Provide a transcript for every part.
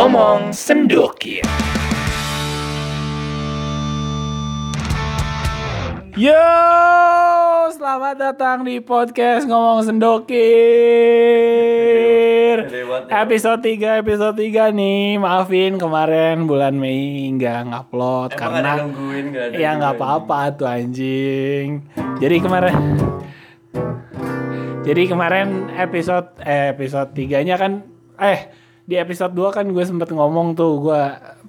Ngomong Sendokir. Yo, selamat datang di podcast Ngomong Sendokir. Episode 3, episode 3 nih. Maafin kemarin bulan Mei nggak ngupload karena ada nungguin nggak ada ya nggak apa-apa tuh anjing. Jadi kemarin Jadi kemarin episode eh, episode 3-nya kan eh di episode 2 kan gue sempet ngomong tuh gue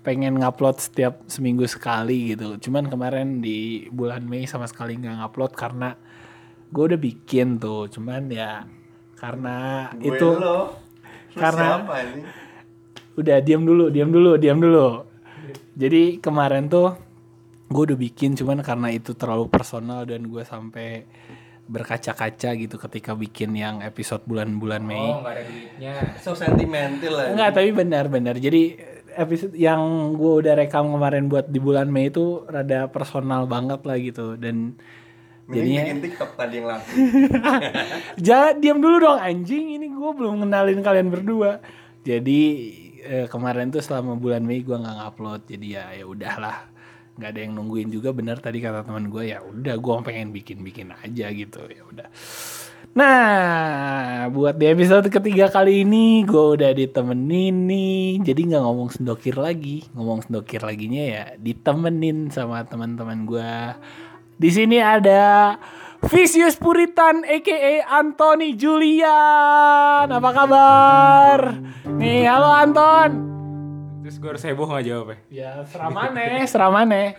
pengen ngupload setiap seminggu sekali gitu. Cuman kemarin di bulan Mei sama sekali nggak ngupload karena gue udah bikin tuh. Cuman ya karena Gue itu lo. Karena- siapa ini? udah diam dulu, diam dulu, diam dulu. Jadi kemarin tuh gue udah bikin cuman karena itu terlalu personal dan gue sampai berkaca-kaca gitu ketika bikin yang episode bulan-bulan Mei. Oh, nggak ada duitnya. So sentimental lah. Enggak, tapi benar-benar. Jadi episode yang gue udah rekam kemarin buat di bulan Mei itu rada personal banget lah gitu dan Mending jadinya bikin TikTok tadi yang laku. jangan diam dulu dong anjing ini gue belum kenalin kalian berdua. Jadi eh, kemarin tuh selama bulan Mei gue nggak ngupload jadi ya ya udahlah nggak ada yang nungguin juga bener tadi kata teman gue ya udah gue pengen bikin bikin aja gitu ya udah. Nah, buat di episode ketiga kali ini gue udah ditemenin nih. Jadi nggak ngomong sendokir lagi, ngomong sendokir laginya ya ditemenin sama teman-teman gue. Di sini ada Vicious Puritan aka Anthony Julian. Apa kabar? Nih, halo Anton. Terus gue harus heboh nggak jawabnya? Ya, seramane, seramane.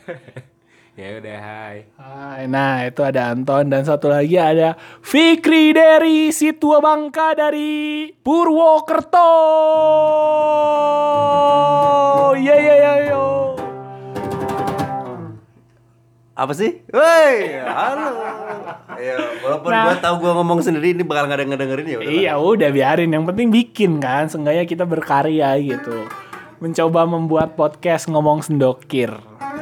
Ya udah, hai. Hai, nah itu ada Anton dan satu lagi ada Fikri dari Situa Bangka dari Purwokerto. Iya iya iya yo. Apa sih? Woi, halo. Ya, walaupun Nah. gua tahu gua ngomong sendiri ini bakal nggak ada yang ngedengerin ya udah. Iya udah biarin yang penting bikin kan, seenggaknya kita berkarya gitu. Mencoba membuat podcast ngomong sendokir.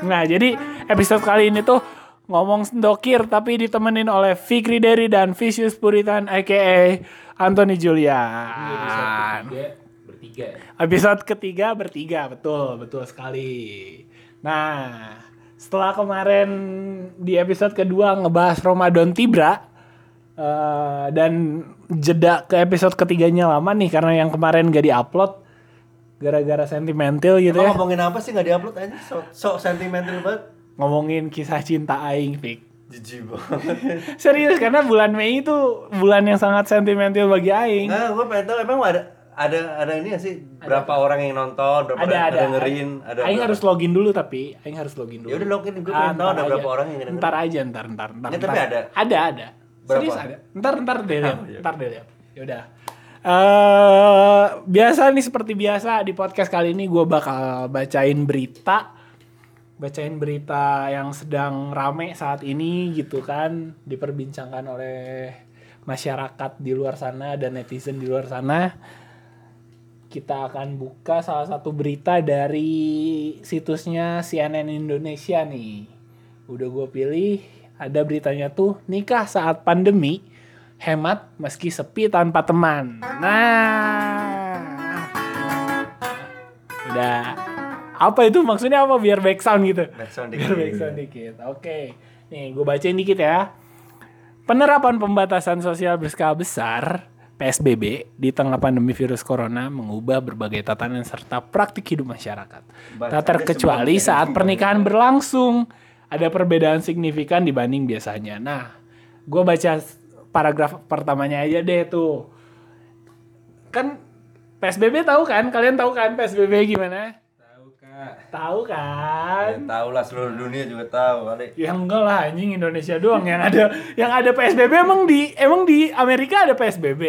Nah jadi episode kali ini tuh ngomong sendokir tapi ditemenin oleh Fikri Dery dan Vicious Puritan aka Anthony Julian. Dia bertiga. Episode ketiga bertiga, betul, betul sekali. Nah, setelah kemarin di episode kedua ngebahas Ramadan Tibra, eh, dan jeda ke episode ketiganya lama nih karena yang kemarin gak diupload gara-gara sentimental gitu ya. Emang ngomongin apa sih nggak diupload aja? So, so sentimental banget. Ngomongin kisah cinta aing, Fik. Jijik banget. Serius karena bulan Mei itu bulan yang sangat sentimental bagi aing. Nah, gua pengen tahu emang ada ada ada ini nggak sih berapa orang yang nonton, berapa ada yang ada dengerin, ada Aing berapa? harus login dulu tapi Aing harus login dulu. Ya udah login, gue Ah, pengen tahu ada aja. berapa orang yang dengerin. Ntar aja, ntar, ntar, ntar. Ya, tapi ntar. ada? Ada, ada. Berapa? Serius ada. Ntar, ntar deh. Oh, iya. Ntar deh lihat. Yaudah. Eh biasa nih seperti biasa di podcast kali ini gue bakal bacain berita, bacain berita yang sedang rame saat ini gitu kan, diperbincangkan oleh masyarakat di luar sana dan netizen di luar sana kita akan buka salah satu berita dari situsnya CNN Indonesia nih. Udah gue pilih, ada beritanya tuh nikah saat pandemi, hemat meski sepi tanpa teman. Nah, udah. Apa itu maksudnya apa biar back sound gitu? Back sound Biar dikit. back sound dikit. Oke, nih gue bacain dikit ya. Penerapan pembatasan sosial berskala besar PSBB di tengah pandemi virus corona mengubah berbagai tatanan serta praktik hidup masyarakat. Tak terkecuali saat pernikahan berlangsung ada perbedaan signifikan dibanding biasanya. Nah, gue baca paragraf pertamanya aja deh tuh. Kan PSBB tahu kan? Kalian tahu kan PSBB gimana? Tahu kak. Tahu kan? Ya, tahu lah seluruh dunia juga tahu kali. Ya enggak lah anjing Indonesia doang yang ada yang ada PSBB emang di emang di Amerika ada PSBB.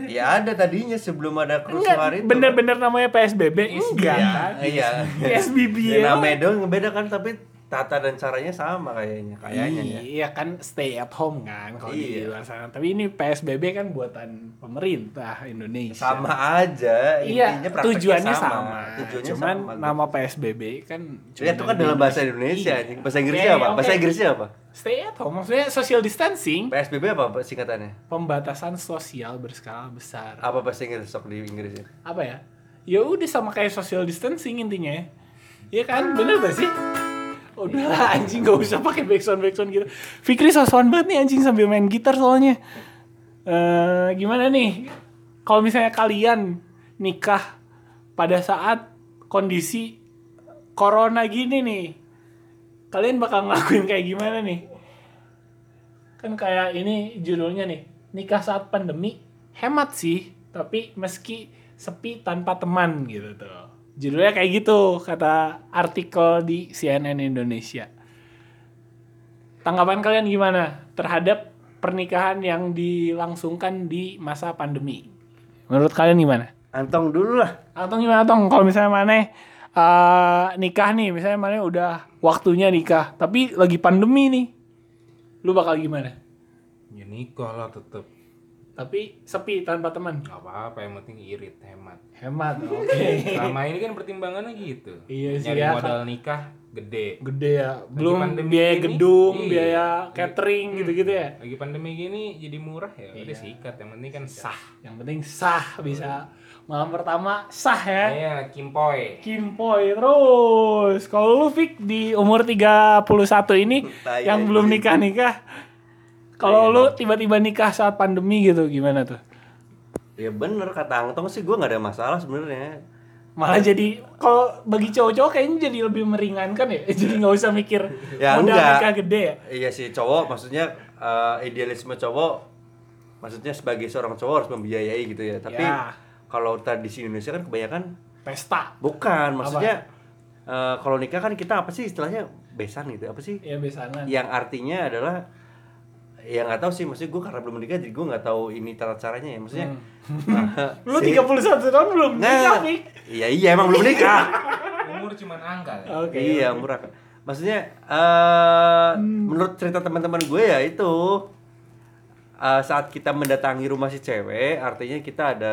Ya ada tadinya sebelum ada Enggak kerusuhan itu. bener-bener namanya PSBB enggak Iya, kan? iya. PSBB Ya, ya. namanya doang ngebeda kan tapi tata dan caranya sama kayaknya kayaknya ya. Iya kan stay at home kan kalau di Iya. luar sana. Tapi ini PSBB kan buatan pemerintah Indonesia. Sama aja Iya, tujuannya sama. Tujuannya Cuman sama. nama PSBB kan Ya, itu kan dalam bahasa Indonesia Iya. Bahasa Inggrisnya apa? Bahasa oke. Inggrisnya apa? Stay at home maksudnya social distancing, PSBB apa singkatannya? pembatasan sosial berskala besar. Apa bahasa Inggris sok di Inggrisnya? Apa ya? ya udah sama kayak social distancing intinya ya. Iya kan? Bener gak sih? Udah anjing gak usah pakai backsound backsound gitu. Fikri sosokan banget nih anjing sambil main gitar soalnya. Eh gimana nih? Kalau misalnya kalian nikah pada saat kondisi corona gini nih, kalian bakal ngelakuin kayak gimana nih? Kan kayak ini judulnya nih, nikah saat pandemi hemat sih, tapi meski sepi tanpa teman gitu tuh. Judulnya kayak gitu kata artikel di CNN Indonesia. Tanggapan kalian gimana terhadap pernikahan yang dilangsungkan di masa pandemi? Menurut kalian gimana? Antong dulu lah. Atau gimana Tong? Kalau misalnya mana eh, nikah nih, misalnya mana udah waktunya nikah, tapi lagi pandemi nih, lu bakal gimana? Ya nikah lah tetep. Tapi sepi tanpa teman. Gak apa-apa, yang penting irit, hemat. Hemat, oke. Selama ini kan pertimbangannya gitu. Iya sih Nyari ya, modal nikah gede. Gede ya, belum biaya gini, gedung, iya. biaya catering gitu-gitu ya. Lagi pandemi gini jadi murah ya udah Iya. sikat. Yang penting kan sah. Yang penting sah bisa malam pertama sah ya. Iya, kimpoy. Kimpoy terus. Kalau lu Fik di umur 31 ini Tai, yang belum nikah-nikah. Kalau lu tiba-tiba nikah saat pandemi gitu gimana tuh? Ya bener kata Angtong sih gue nggak ada masalah sebenarnya. Malah jadi kalau bagi cowok-cowok kayaknya jadi lebih meringankan ya. Jadi nggak usah mikir Ya, modal nikah gede ya. Iya sih cowok maksudnya eh, idealisme cowok maksudnya sebagai seorang cowok harus membiayai gitu ya. Tapi Ya. kalau tradisi Indonesia kan kebanyakan Pesta. bukan maksudnya eh, kalau nikah kan kita apa sih istilahnya besan gitu apa sih? Ya besanan. Yang artinya adalah ya nggak tahu sih maksudnya gue karena belum menikah jadi gue nggak tahu ini tata caranya ya maksudnya eh, Lu si- 31 tahun belum nikah, Nah, Fik? iya iya emang belum nikah. Umur cuman angka. ya. Oke. Iya murah. Maksudnya eh menurut cerita teman-teman gue ya itu eh, saat kita mendatangi rumah si cewek artinya kita ada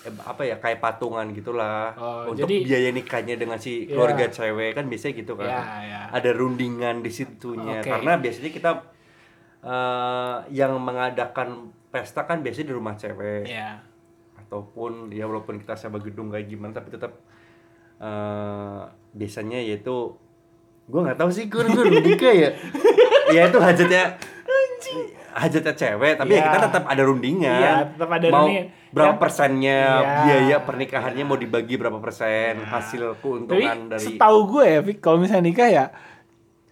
eh, apa ya kayak patungan gitulah Oh, untuk jadi- biaya nikahnya dengan si keluarga cewek kan biasanya gitu kan. Iya, iya. Ada rundingan di situnya Oke. karena biasanya kita eh, yang mengadakan pesta kan biasanya di rumah cewek Iya. ataupun ya walaupun kita sewa gedung kayak gimana tapi tetap eh biasanya yaitu gue nggak tahu sih gue gue nikah ya ya itu hajatnya hajatnya cewek tapi ya Iya. kita tetap ada rundingan Iya, tetap ada mau rundingan. berapa persennya Iya. biaya pernikahannya mau dibagi berapa persen hasil Tapi keuntungan dari setahu gue ya, kalau misalnya nikah ya,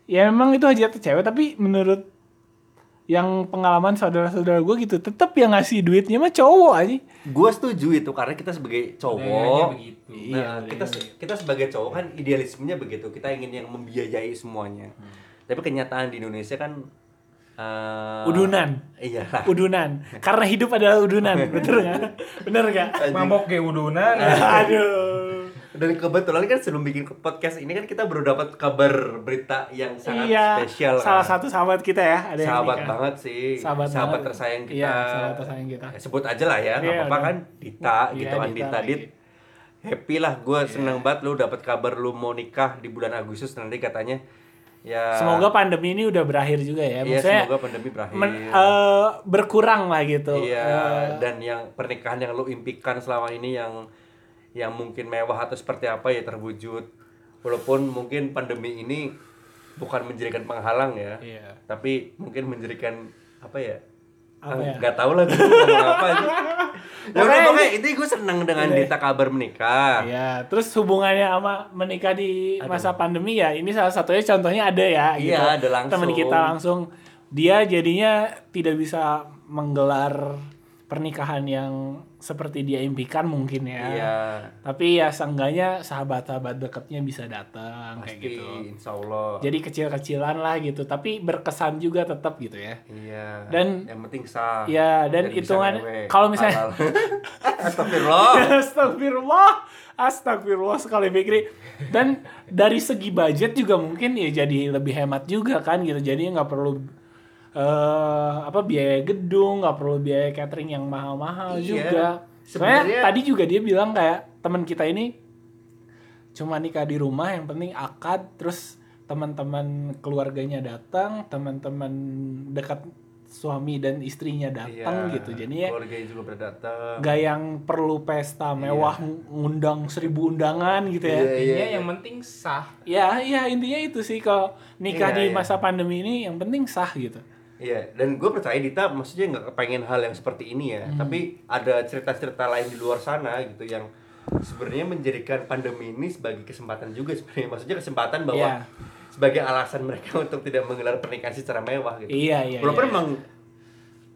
ya memang itu hajat cewek, tapi menurut yang pengalaman saudara-saudara gue gitu, tetap yang ngasih duitnya mah cowok aja. gue setuju itu karena kita sebagai cowok begitu. Iya, Nah, kita kita sebagai cowok kan idealismenya begitu. Kita ingin yang membiayai semuanya. Tapi kenyataan di Indonesia kan eh, Udunan. Iya. Udunan. Karena hidup adalah udunan, betul nggak? Bener nggak? Mabok kayak udunan. Aduh. Dan kebetulan kan sebelum bikin podcast ini kan kita baru dapat kabar berita yang sangat iya, spesial. salah kan. satu sahabat kita ya, ada yang sahabat nikah. banget sih. Sahabat banget. tersayang kita. Iya, sahabat tersayang kita. Eh, Sebut aja lah ya, nggak Iya, apa-apa kan. Dita Iya, gitu kan, Dita Dita. Dit. Happy lah, gue seneng banget lu dapat kabar lu mau nikah di bulan Agustus nanti katanya. Ya. Semoga pandemi ini udah berakhir juga ya. Iya, Maksudnya semoga pandemi berakhir. men- eh, berkurang lah gitu. Iya, Eh, dan yang pernikahan yang lu impikan selama ini yang yang mungkin mewah atau seperti apa ya terwujud. Walaupun mungkin pandemi ini bukan menjadikan penghalang ya, Iya. tapi mungkin menjadikan apa ya? Apa Ah, ya? Nggak tahu lah gue apa aja. Ya udah Pokoknya itu gue seneng dengan Dita kabar menikah. Iya, terus hubungannya sama menikah di masa pandemi ya, ini salah satunya contohnya ada ya gitu. Iya, ada langsung. Temen kita langsung dia jadinya tidak bisa menggelar pernikahan yang seperti dia impikan mungkin ya. Iya. Tapi ya seenggaknya sahabat-sahabat dekatnya bisa datang kayak Pasti, gitu. insya Allah. Jadi kecil-kecilan lah gitu, tapi berkesan juga tetap gitu ya. iya. Dan- yang penting sah. Ya, dan hitungan kalau misalnya. Astagfirullah. Astagfirullah, astagfirullah sekali Fikri. Dan dari segi budget juga mungkin ya jadi lebih hemat juga kan gitu. Jadi nggak perlu eh apa biaya gedung, nggak perlu biaya catering yang mahal-mahal Iya. juga. Soalnya Sebenarnya- tadi juga dia bilang kayak teman kita ini cuma nikah di rumah yang penting akad terus teman-teman keluarganya datang, teman-teman dekat suami dan istrinya datang Iya, gitu jadi ya keluarganya juga berdatang nggak yang perlu pesta mewah ngundang seribu undangan gitu ya Iya, Intinya iya. yang penting sah. ya ya intinya itu sih kalau nikah Iya, di iya. masa pandemi ini yang penting sah gitu Iya, dan gue percaya Dita maksudnya nggak kepengen hal yang seperti ini ya, Hmm. tapi ada cerita-cerita lain di luar sana gitu yang sebenarnya menjadikan pandemi ini sebagai kesempatan juga sebenarnya, maksudnya kesempatan bahwa Iya. sebagai alasan mereka untuk tidak menggelar pernikahan secara mewah gitu. iya iya Walaupun iya. emang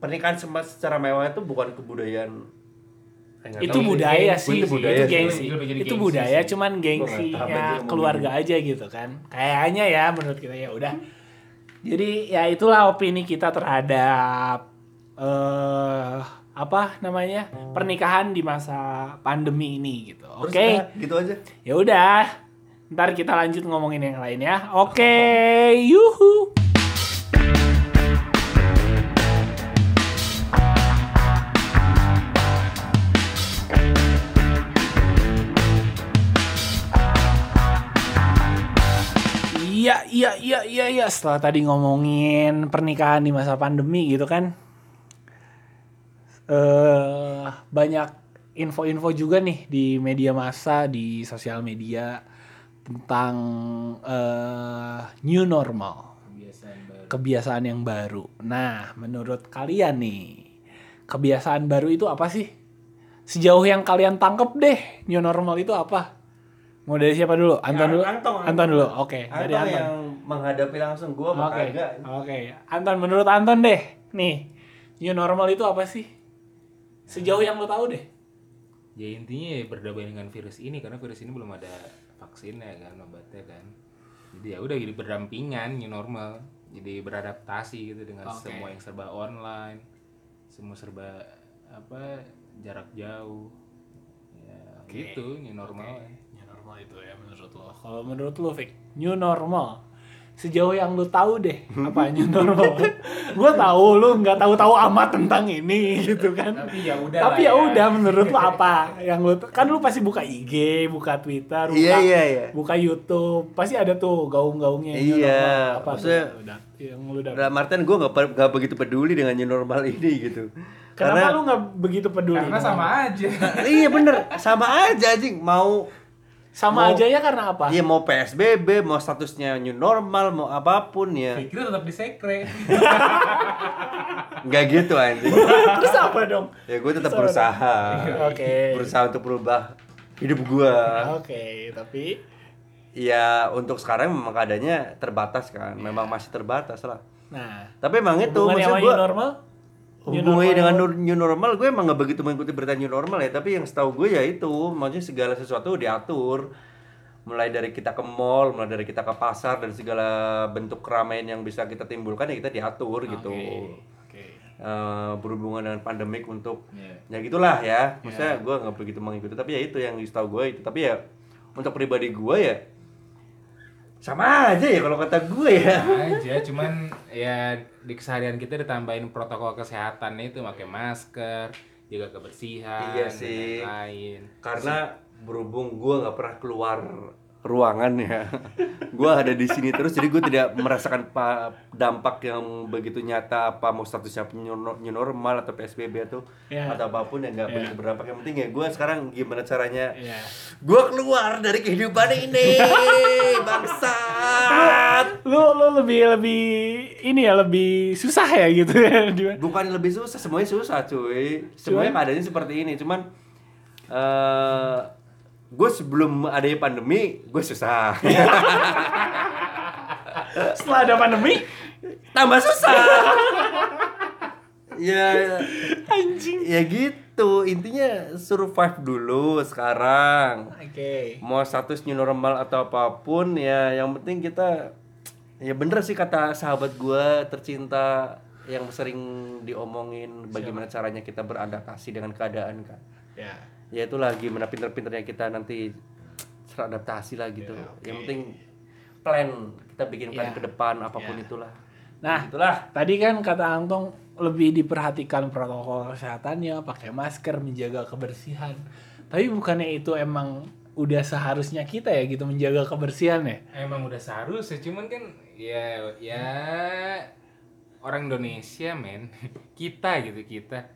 pernikahan secara mewah itu bukan kebudayaan nggak itu tahu budaya gengsi sih, itu budaya itu sih. gengsi, itu gengsi budaya, sih. cuman aja ngomong keluarga aja gitu kan, kayaknya ya menurut kita ya udah. Jadi ya itulah opini kita terhadap eh apa namanya pernikahan di masa pandemi ini gitu. Oke, udah, gitu aja. ya udah, ntar kita lanjut ngomongin yang lain ya. Oke, yuhu. Iya, iya, iya, iya, iya. Setelah tadi ngomongin pernikahan di masa pandemi gitu kan, eh banyak info-info juga nih di media massa, di sosial media tentang eh new normal, Kebiasaan baru. kebiasaan yang baru. Nah, menurut kalian nih, kebiasaan baru itu apa sih? Sejauh yang kalian tangkep deh, new normal itu apa? Mau dari siapa dulu? Anton Ya, dulu. Anton, Anton Anton. dulu. Oke, dari Anton Anton. yang menghadapi langsung gue mah Oke, kagak. oke. Anton, menurut Anton deh, nih, new normal itu apa sih? Sejauh yang lo tahu deh. Ya intinya ya berdamai dengan virus ini karena virus ini belum ada vaksinnya kan obatnya kan. Jadi ya udah jadi berdampingan new normal. Jadi beradaptasi gitu dengan Oke. semua yang serba online, semua serba apa jarak jauh. Ya gitu new normal. New normal itu ya menurut lo. Kalau menurut lo, Fik, new normal. Sejauh yang lo tahu deh, apa new normal? Gue tahu lo nggak tahu-tahu amat tentang ini gitu kan. Tapi ya udah. Tapi ya lah udah menurut lo apa? Yang lo kan lo pasti buka IG, buka Twitter, buka, Iya, iya, iya. buka YouTube, pasti ada tuh gaung-gaungnya. new Iya, normal. apa maksudnya- tuh? Udah, yang lo. Dalam artian gue gak, nggak begitu peduli dengan new normal ini gitu. Kenapa lu nggak begitu peduli? Karena sama aja. iya bener, sama aja anjing mau Sama Mau- aja ya karena apa? Iya mau PSBB, mau statusnya new normal, mau apa pun ya. Pikir tetap disekre. Nggak gitu anjing. Terus apa dong? Ya gue tetap berusaha. Oke. Berusaha untuk berubah hidup gue. Oke, tapi Ya untuk sekarang memang keadaannya terbatas kan. Memang masih terbatas lah. nah, Tapi emang itu maksud gue normal? Hubungannya dengan new normal gue emang nggak begitu mengikuti berita new normal ya tapi yang setahu gue ya itu maksudnya segala sesuatu diatur. Mulai dari kita ke mall mulai dari kita ke pasar dan segala bentuk keramaian yang bisa kita timbulkan ya kita diatur gitu. Oke. Eh, berhubungan dengan pandemik untuk Iya. ya gitulah ya. Maksudnya gue nggak begitu mengikuti tapi ya itu yang setahu gue itu. Tapi ya untuk pribadi gue ya sama aja ya kalau kata gue ya aja cuman ya di keseharian kita ditambahin protokol kesehatan itu pakai masker jaga kebersihan Iya dan sih. lain-lain karena berhubung gue nggak pernah keluar ruangan ya gue ada di sini terus jadi gue tidak merasakan pa- dampak yang begitu nyata apa mau statusnya new no- new normal atau psbb atau Ya. atau apa pun yang nggak Ya. begitu berdampak yang penting ya gue sekarang gimana caranya Iya. gue keluar dari kehidupan ini bangsat Lu lu lebih lebih ini ya lebih susah ya gitu ya. Bukan lebih susah semuanya susah cuy semuanya Cuman- keadaannya seperti ini cuman eh gue sebelum adanya pandemi gue susah. Setelah ada pandemi, tambah susah. Ya anjing. ya gitu. Intinya survive dulu sekarang. Oke. mau status new normal atau apa pun ya yang penting kita ya bener sih kata sahabat gue tercinta yang sering diomongin bagaimana caranya kita beradaptasi dengan keadaan kan Ya. Ya itulah gimana pinter-pinternya kita nanti beradaptasi lah gitu Ya, oke. yang penting plan kita bikin plan Ya. ke depan apa pun Ya. itulah Nah, itulah tadi kan kata Antong lebih diperhatikan protokol kesehatannya, pakai masker, menjaga kebersihan. Tapi bukannya itu emang udah seharusnya kita ya gitu menjaga kebersihan ya? emang udah seharusnya cuman kan ya ya orang Indonesia men kita gitu kita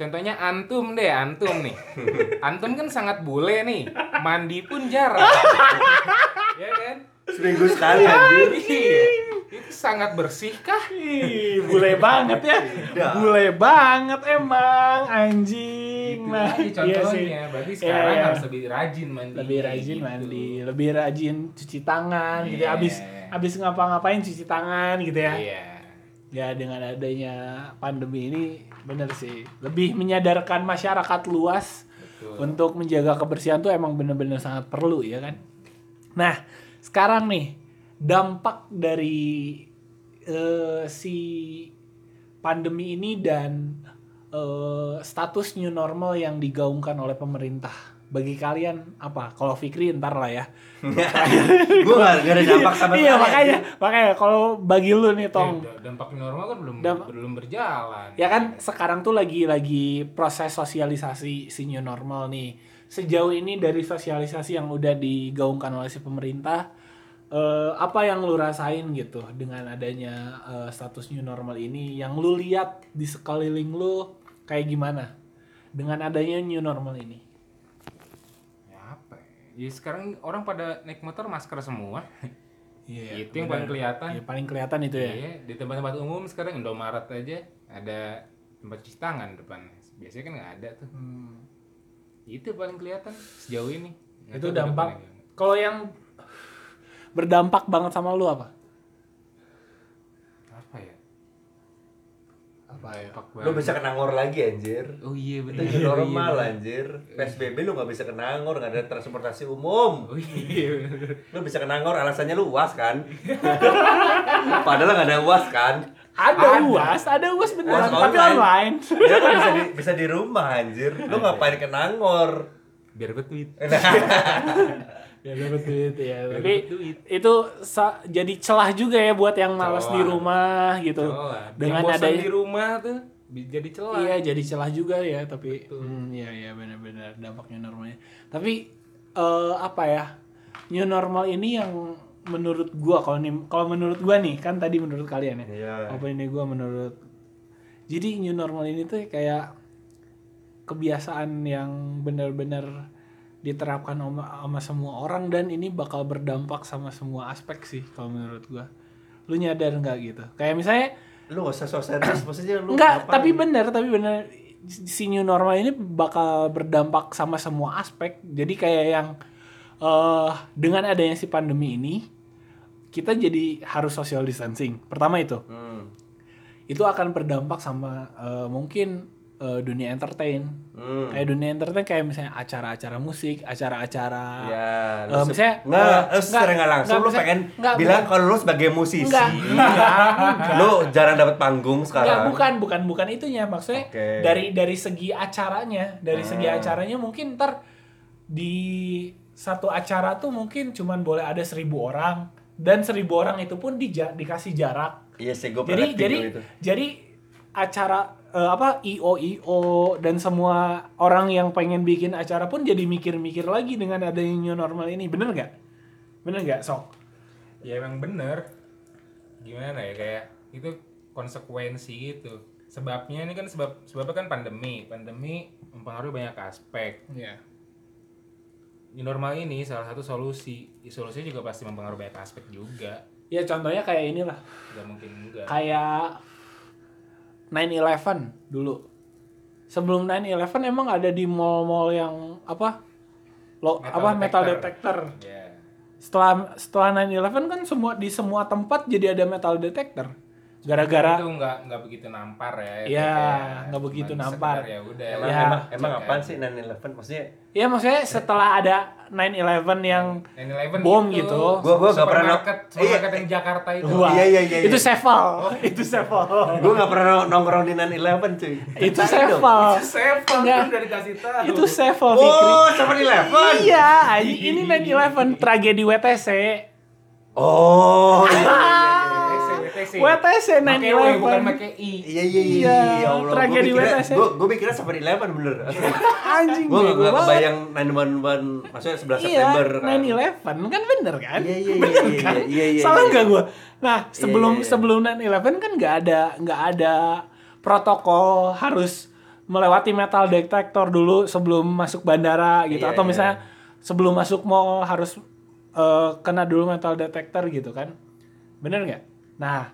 contohnya antum deh antum nih antum kan sangat bule nih mandi pun jarang ya kan Seminggu sekali anjir. iya itu sangat bersih kah Ih, bule banget ya. Bule banget emang anjing. Gitu Nah, aja iya contohnya sih. berarti Iya, sekarang iya. harus lebih rajin mandi lebih rajin gitu. mandi, lebih rajin cuci tangan gitu. Iya. Abis abis ngapa-ngapain cuci tangan gitu ya. iya Ya dengan adanya pandemi ini bener sih. Lebih menyadarkan masyarakat luas betul. untuk menjaga kebersihan tuh emang bener-bener sangat perlu ya kan. Nah sekarang nih dampak dari eh, si pandemi ini dan eh, status new normal yang digaungkan oleh pemerintah bagi kalian apa? Kalau Fikri ntar lah ya. Gue gak, gak ada dampak sama iya makanya makanya kalau bagi lu nih Tong. Eh, dampak normal kan belum Damp- belum berjalan Ya kan sekarang tuh lagi lagi proses sosialisasi si new normal nih. Sejauh ini dari sosialisasi yang udah digaungkan oleh si pemerintah eh, apa yang lu rasain gitu dengan adanya eh, status new normal ini yang lu lihat di sekeliling lu kayak gimana dengan adanya new normal ini? Ya ya? ya sekarang orang pada naik motor masker semua Iya. itu yang paling kelihatan Iya, paling kelihatan itu ya. Iya, di tempat-tempat umum sekarang Indomaret aja ada tempat cuci tangan depan. Biasanya kan nggak ada tuh. Hmm. Itu paling kelihatan sejauh ini. Itu dampak. Kalau yang berdampak banget sama lu? Apa ya? Apa ya? Dampak Lu banget. bisa kena ngor lagi anjir. Oh iya Itu benar. new normal anjir. PSBB lu gak bisa kena ngor, gak ada transportasi umum. Oh iya bener. Lu bisa kena ngor alasannya lu uas kan? Padahal gak ada uas kan? Ada uas, ada uas beneran, Uas tapi online. online. Ya kan bisa di, bisa di rumah anjir. Lu ngapain kena ngor? Biar betuit. ya dapat duit ya tapi duit. itu jadi celah juga ya buat yang malas di rumah gitu Celah. dengan adanya di rumah tuh jadi celah. iya jadi celah juga ya tapi hmm, iya iya benar-benar dampaknya normalnya tapi eh, apa ya new normal ini yang menurut gua kalau nih kalau menurut gua nih kan tadi menurut kalian ya Iya. apa ini gua menurut jadi new normal ini tuh kayak kebiasaan yang benar-benar diterapkan sama, sama semua orang dan ini bakal berdampak sama semua aspek sih kalau menurut gua lu nyadar nggak gitu kayak misalnya Lu gak usah sok serius, maksudnya lu Enggak, ngapain? tapi bener, tapi bener si new normal ini bakal berdampak sama semua aspek. Jadi kayak yang eh dengan adanya si pandemi ini kita jadi harus social distancing. Pertama itu. Hmm. Itu akan berdampak sama eh, mungkin eh, dunia entertain. Hmm. Kayak dunia entertain kayak misalnya acara-acara musik, acara-acara Ya, se- misalnya, nggak, eh, nggak, secara nggak langsung nggak, lu misalnya- pengen nggak, bilang kalau lu sebagai musisi, Enggak, enggak, enggak. lu jarang dapat panggung Enggak, sekarang. bukan, bukan, bukan itunya. Maksudnya Oke. dari dari segi acaranya, dari segi Hmm. acaranya mungkin ntar di satu acara tuh mungkin cuman boleh ada seribu orang dan seribu orang itu pun dija- dikasih jarak. Iya sih, gue jadi jadi jadi acara eh, apa IO IO dan semua orang yang pengen bikin acara pun jadi mikir-mikir lagi dengan adanya new normal ini, bener nggak? Bener nggak, sok? Ya emang bener. Gimana ya kayak itu konsekuensi gitu. Sebabnya ini kan sebab sebabnya kan pandemi. Pandemi mempengaruhi banyak aspek. Iya. New normal ini salah satu solusi. Ya, solusinya juga pasti mempengaruhi banyak aspek juga. Ya contohnya kayak inilah. Gak mungkin enggak. kayak 9/11 dulu. Sebelum 9/11 emang ada di mall-mall yang apa? Lo Metal apa metal detector. detector. Ya. Setelah setelah 9/11 kan semua di semua tempat jadi ada metal detector. Gara-gara itu nggak nggak begitu nampar ya. Iya, nggak begitu nampar. Ya udah. Emang, Ya. emang, emang aja. sih 9-11? Maksudnya ya maksudnya setelah ada 9/11 yang 9/11 Bom gitu. Gua- gua nggak pernah Supermarket, no- supermarket Iya. yang Jakarta itu. Wah, Iya, iya, iya, itu iya. sevel. itu sevel. gue gak pernah nongkrong di 9-11 cuy. itu sevel. Sevel Enggak. udah dikasih tahu. itu sevel Fikri. Oh, 7-Eleven. Iya, ini ini 9/11 tragedi WTC. Oh, iya, iya, iya, iya. WTC, WTC. WTC. WTC Pakai W, bukan 9/11. pakai I. Iya iya iya. Iya, ya Allah. tragedi WTC. gue gue mikirnya Seven Eleven bener. Anjing gue gak, bego gak banget. kebayang 911 maksudnya 11 September Iya, kan. 9/11 kan bener kan? Iya iya iya Bener iya kan? iya iya. Salah iya. nggak gue? Nah sebelum iya, iya. sebelum 9/11 kan nggak ada nggak ada protokol harus melewati metal detector dulu sebelum masuk bandara gitu Iya, atau iya. misalnya sebelum masuk mall harus eh, kena dulu metal detector gitu kan? Bener nggak? Nah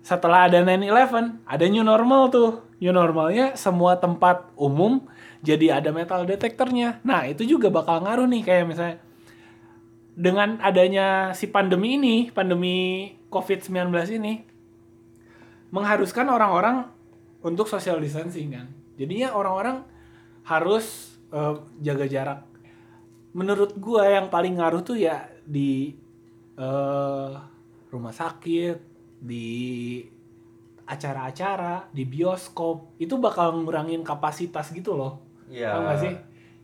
setelah ada 9/11 ada new normal tuh. New normalnya semua tempat umum jadi ada metal detektornya nah itu juga bakal ngaruh nih kayak misalnya dengan adanya si pandemi ini pandemi covid-19 ini mengharuskan orang-orang untuk social distancing kan? Jadinya orang-orang harus eh, jaga jarak. Menurut gua yang paling ngaruh tuh ya di eh, rumah sakit di acara-acara di bioskop itu bakal ngurangin kapasitas gitu loh Iya. Tau gak sih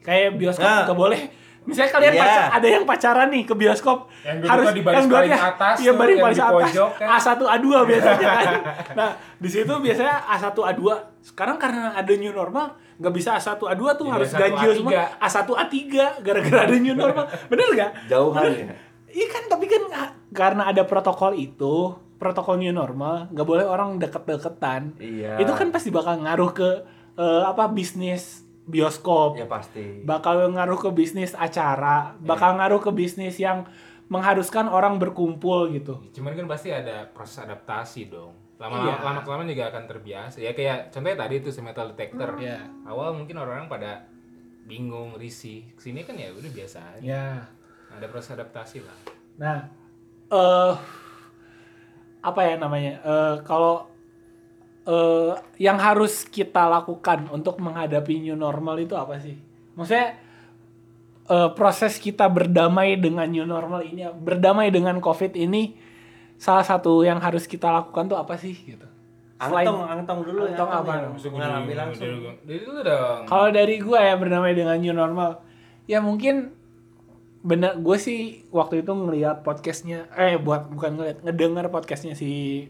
kayak bioskop Nah. nggak boleh misalnya kalian Iya. pacar- ada yang pacaran nih ke bioskop Yang duduknya di baris yang paling atas iya tuh, baris yang paling atas pojok kan. A1 A2 biasanya kan nah di situ biasanya A1 A2 sekarang karena ada new normal nggak bisa A1 A2 tuh Jadi harus A1 ganjil A3. semua A1 A3 gara-gara ada new normal bener nggak Jauhan ya. Iya kan, tapi kan ah, karena ada protokol itu, protokol new normal, nggak boleh orang deket-deketan. Iya. Itu kan pasti bakal ngaruh ke eh, apa bisnis bioskop, Ya pasti. bakal ngaruh ke bisnis acara, bakal ngaruh ke bisnis yang mengharuskan orang berkumpul gitu. Cuman kan pasti ada proses adaptasi dong. Lama Iya. lama kelamaan juga akan terbiasa. Ya kayak contohnya tadi itu si metal detector. Iya. Awal mungkin orang-orang pada bingung, risih. Ke sini kan ya udah biasa aja. Ya. Ada proses adaptasi lah. Nah, eh apa ya namanya? Eh kalau eh yang harus kita lakukan untuk menghadapi new normal itu apa sih? Maksudnya eh, proses kita berdamai dengan new normal ini, berdamai dengan COVID ini, salah satu yang harus kita lakukan tuh apa sih gitu? Selain- Angtong, angtong dulu ya. Angtong apa? yang mengalami langsung. Dari dulu dong. Kalau dari gue ya berdamai dengan new normal, ya mungkin bener gue sih waktu itu ngeliat podcastnya, eh buat bukan ngeliat ngedenger podcastnya si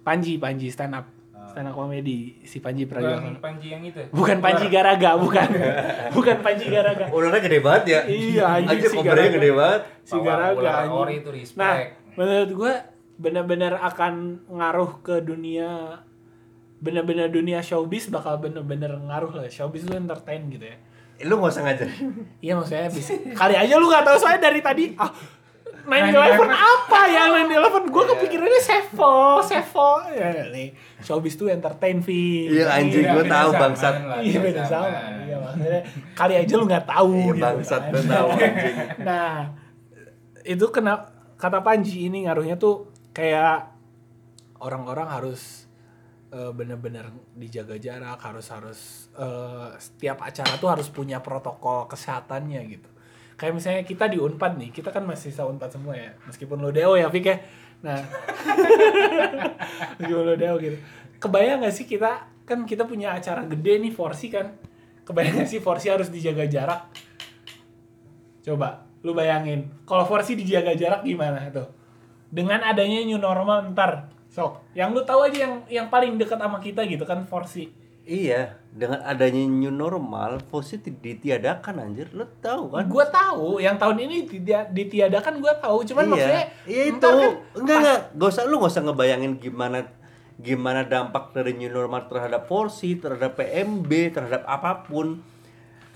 Panji Panji stand up stand up comedy si Panji Bukan Pragiwaksono. Panji yang itu. Bukan Panji Garaga, bukan. bukan Panji Garaga. Ularnya gede banget ya. Iya, anjing, Anjir si Garaga. gede banget. Si Garaga itu respect. Nah, menurut gue bener-bener akan ngaruh ke dunia bener-bener dunia showbiz bakal bener-bener ngaruh lah showbiz itu entertain gitu ya Lu gak usah ngajar. Iya maksudnya bisa kali aja lu gak tahu soalnya dari tadi ah 9-11 apa ya 9-11 gue kepikirannya Sevo Sevo ya nih showbiz tuh entertain Vi Iya, anjing. Gua beda tahu, bangsat. iya beda sama iya maksudnya kali aja lu nggak tahu Iya, gitu bangsat kan. gua tahu anjing. nah itu kena kata Panji ini ngaruhnya tuh kayak orang-orang harus eh, bener-bener dijaga jarak harus harus eh, setiap acara tuh harus punya protokol kesehatannya gitu. Kayak misalnya kita di Unpad nih kita kan masih sisa Unpad semua ya meskipun lu Deo ya Fik ya. Nah meskipun lu Deo gitu. Kebayang gak sih kita kan kita punya acara gede nih Forsi kan? Kebayang gak sih Forsi harus dijaga jarak? Coba lu bayangin, kalau Forsi dijaga jarak gimana tuh? Dengan adanya new normal ntar, sok. Yang lu tahu aja yang yang paling dekat sama kita gitu kan Forsi. Iya, dengan adanya new normal, Fosi ditiadakan anjir. Lu tahu kan? Gua tahu, yang tahun ini tidak ditiadakan gua tahu, cuman maksudnya iya itu kan enggak enggak gak usah lu gak usah ngebayangin gimana gimana dampak dari new normal terhadap porsi terhadap PMB terhadap apa pun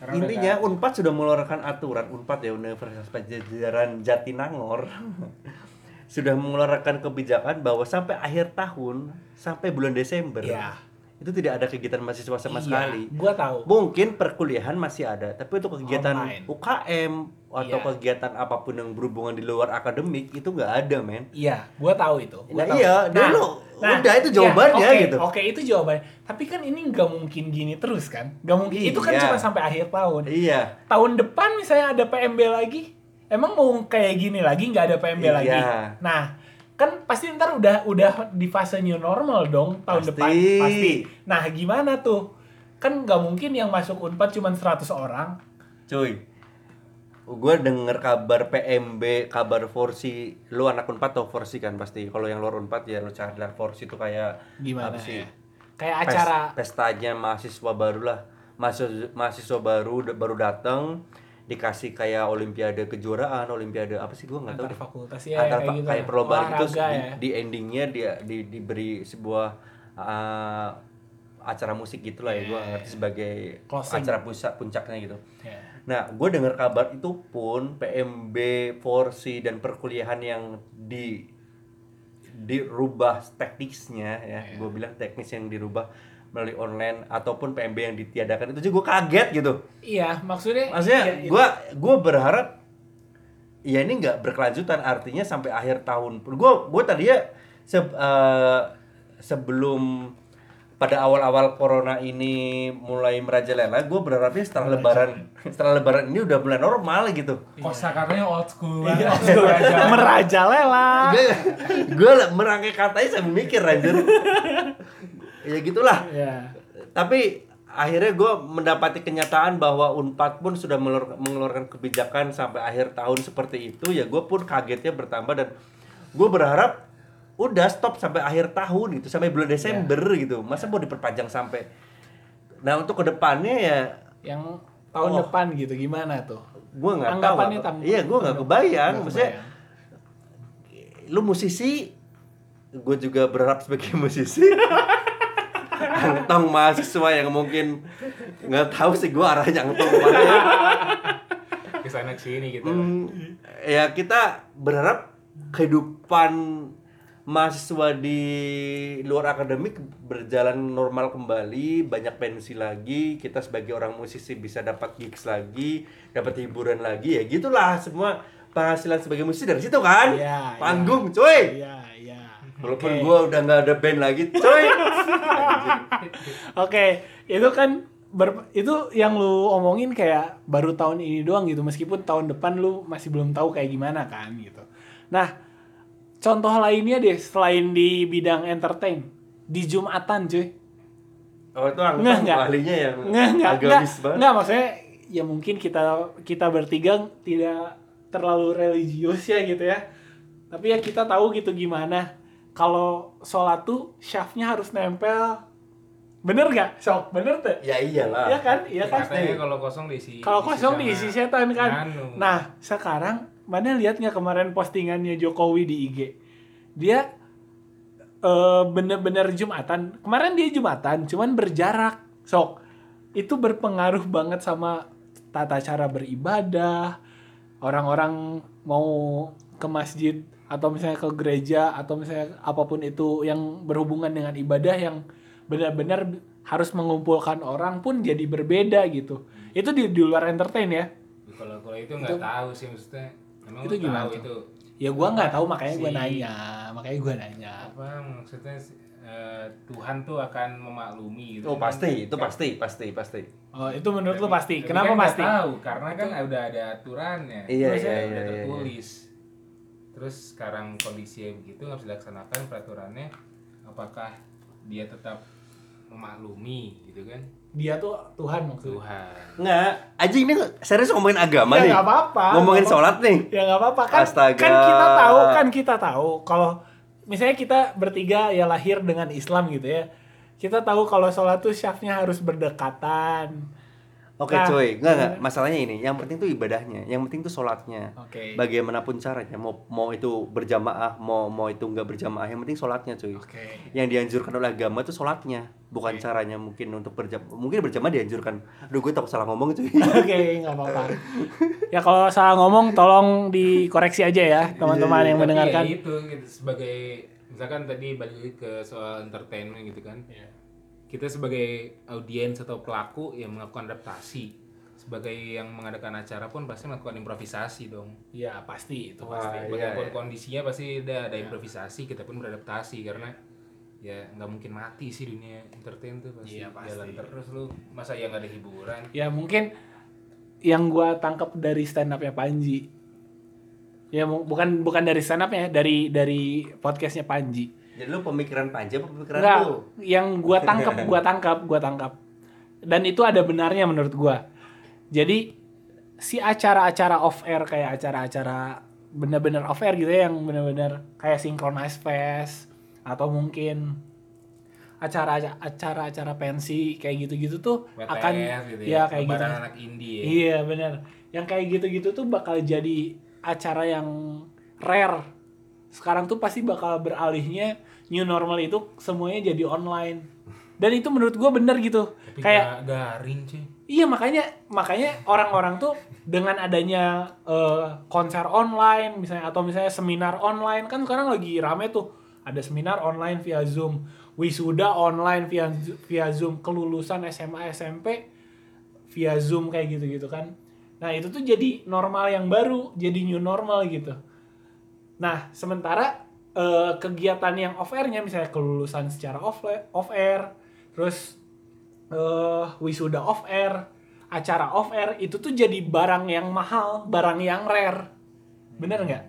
Karena intinya Unpad sudah mengeluarkan aturan Unpad ya Universitas Pajajaran Jatinangor sudah mengeluarkan kebijakan bahwa sampai akhir tahun sampai bulan Desember Iya. itu tidak ada kegiatan mahasiswa sama Iya, sekali Gua tahu. Mungkin perkuliahan masih ada, tapi untuk kegiatan Online. UKM atau Iya. kegiatan apa pun yang berhubungan di luar akademik itu nggak ada, men. Iya, gua tahu itu. Gua Nah, tahu. iya, dulu. Udah, itu jawabannya, iya, oke, gitu. Oke, itu jawabannya. Tapi kan ini nggak mungkin gini terus kan? Nggak mungkin. Itu kan Iya. cuma sampai akhir tahun. Iya. tahun depan misalnya ada PMB lagi, emang mau kayak gini lagi nggak ada PMB Iya. lagi? Nah, kan pasti ntar udah udah di fase new normal dong tahun Pasti. depan pasti. Nah, gimana tuh? Kan nggak mungkin yang masuk Unpad cuma 100 orang. Cuy. gue denger kabar PMB, kabar Forsi, lu anak Unpad tau Forsi kan pasti. Kalau yang luar Unpad ya lu cari lah Forsi itu kayak Gimana sih? ya? Kayak Pes- acara pestanya mahasiswa baru lah. Mahasiswa, mahasiswa baru baru datang dikasih kayak olimpiade kejuaraan, olimpiade apa sih gua nggak tahu antar fakultas ya Antar kayak gitu. kayak perlombaan itu Olahraga di, ya. di endingnya dia di, diberi sebuah uh, acara musik gitulah ya, gua nggak ngerti sebagai Closing. acara pusat puncaknya gitu. Ya. Nah, gue dengar kabar itu pun PMB, Forsi dan perkuliahan yang di dirubah teknisnya ya, gue bilang teknis yang dirubah melalui online ataupun PMB yang ditiadakan itu juga gue kaget gitu. Iya, maksudnya Maksudnya iya, iya. gue gue berharap ya ini nggak berkelanjutan artinya sampai akhir tahun. Gue gue tadi ya se- eh, sebelum pada awal-awal corona ini mulai merajalela, gue berharapnya setelah lebaran setelah lebaran ini udah mulai normal gitu. Kosa katanya old school Iya, banget. merajalela. gue merangkai katanya sambil mikir anjir. Ya gitulah. Ya. Tapi akhirnya gue mendapati kenyataan bahwa Unpad pun sudah mengeluarkan kebijakan sampai akhir tahun seperti itu ya gue pun kagetnya bertambah dan gue berharap udah stop sampai akhir tahun gitu sampai bulan Desember gitu masa mau diperpanjang sampai nah untuk ke depannya ya Yang tahun Oh. depan gitu gimana tuh? gue nggak tahu iya gue nggak kebayang maksudnya kebayang. lu musisi gue juga berharap sebagai musisi angtong mahasiswa yang mungkin nggak tahu sih gue arahnya angtong ke mana ya Ke sana sini gitu. Hmm, ya kita berharap kehidupan mahasiswa di luar akademik berjalan normal kembali, banyak pensi lagi, kita sebagai orang musisi bisa dapat gigs lagi, dapat hiburan lagi ya gitulah semua penghasilan sebagai musisi dari situ kan. Iya. Panggung, cuy. Iya, iya. Walaupun Oke. gua udah nggak ada band lagi, cuy. Oke, itu kan ber- itu yang lu omongin kayak baru tahun ini doang gitu meskipun tahun depan lu masih belum tahu kayak gimana kan gitu. Nah, contoh lainnya deh selain di bidang entertain di Jumatan cuy. Oh itu Nggak, nggak. ahlinya yang Nggak, nggak, nggak, banget. nggak maksudnya ya mungkin kita kita bertiga tidak terlalu religius ya gitu ya. Tapi ya kita tahu gitu gimana kalau sholat tuh syafnya harus nempel. Bener gak? Sok, bener tuh? Ya iyalah. Iya kan? Iya kan? Katanya kalau kosong diisi. Kalau kosong sama diisi setan kan. anu. Nah, sekarang mana lihat nggak kemarin postingannya Jokowi di IG? Dia eh, bener-bener Jumatan. Kemarin dia Jumatan, cuman berjarak. Sok, itu berpengaruh banget sama tata cara beribadah. Orang-orang mau ke masjid atau misalnya ke gereja atau misalnya apa pun itu yang berhubungan dengan ibadah yang benar-benar harus mengumpulkan orang pun jadi berbeda gitu. Itu di, di luar entertain ya. Kalau kalau itu nggak tahu sih maksudnya. Emang Itu lu gimana tahu itu Ya gua nggak tahu makanya gua Si- nanya, makanya gua nanya. apa maksudnya eh, Tuhan tuh akan memaklumi gitu. Oh kan. pasti, itu Kan- pasti, pasti, pasti. Oh, itu menurut lu Tapi- pasti. tapi Kenapa kan pasti? tahu karena kan udah ada aturannya. Iya, Terus iya, udah iya, iya, tertulis. Terus sekarang kondisinya begitu nggak bisa dilaksanakan peraturannya. Apakah dia tetap memaklumi gitu kan? Dia tuh Tuhan maksudnya. Tuhan. Nggak, aja ini serius ngomongin agama Ya nih. nggak apa-apa. Ngomongin nggak apa-apa. sholat nih. Ya nggak apa-apa kan. Astaga. Kan kita tahu, kan kita tahu kalau misalnya kita bertiga ya lahir dengan Islam gitu ya. Kita tahu kalau sholat tuh syafnya harus berdekatan. Oke Nah, cuy, nggak nggak. gimana? Masalahnya ini, yang penting tuh ibadahnya, yang penting tuh sholatnya. Oke. Bagaimanapun caranya, mau mau itu berjamaah, mau mau itu nggak berjamaah, yang penting sholatnya cuy. Oke. Yang dianjurkan oleh agama itu sholatnya, bukan caranya mungkin untuk berjamaah. Mungkin berjamaah dianjurkan. Aduh gue takut salah ngomong cuy. Oke, nggak apa-apa. Ya kalau salah ngomong tolong dikoreksi aja ya teman-teman yang Tapi mendengarkan. ya itu gitu, sebagai misalkan tadi balik ke soal entertainment gitu kan. Iya. Kita sebagai audiens atau pelaku yang melakukan adaptasi sebagai yang mengadakan acara pun pasti melakukan improvisasi dong. Iya pasti itu Wah, pasti. iya, Bagaimanapun iya. kondisinya pasti ada ada improvisasi, kita pun beradaptasi karena ya nggak mungkin mati sih dunia entertain tuh pasti, Iya, pasti. jalan terus lu masa ya nggak ada hiburan Ya mungkin yang gua tangkap dari stand up-nya Panji. Ya bukan bukan dari stand up-nya, dari dari podcastnya Panji. Jadi lu pemikiran panjang pemikiran Enggak, lu? yang gua tangkap, gua tangkap, gua tangkap. Dan itu ada benarnya menurut gua. Jadi si acara-acara off air kayak acara-acara bener-bener off air gitu ya yang bener-bener kayak synchronize fest atau mungkin acara acara-acara pensi kayak gitu-gitu tuh WTF akan gitu ya kayak gitu. Anak indie ya. Iya bener. Yang kayak gitu-gitu tuh bakal jadi acara yang rare. Sekarang tuh pasti bakal beralihnya new normal itu semuanya jadi online. Dan itu menurut gue bener gitu. Tapi kayak ga- garing cuy. Iya makanya makanya orang-orang tuh dengan adanya eh, konser online misalnya atau misalnya seminar online kan sekarang lagi rame tuh ada seminar online via Zoom, wisuda online via via Zoom, kelulusan SMA SMP via Zoom kayak gitu-gitu kan. Nah, itu tuh jadi normal yang baru, jadi new normal gitu. Nah, sementara eh, kegiatan yang off airnya misalnya kelulusan secara off off air, terus eh wisuda off air, acara off air itu tuh jadi barang yang mahal, barang yang rare. Bener nggak?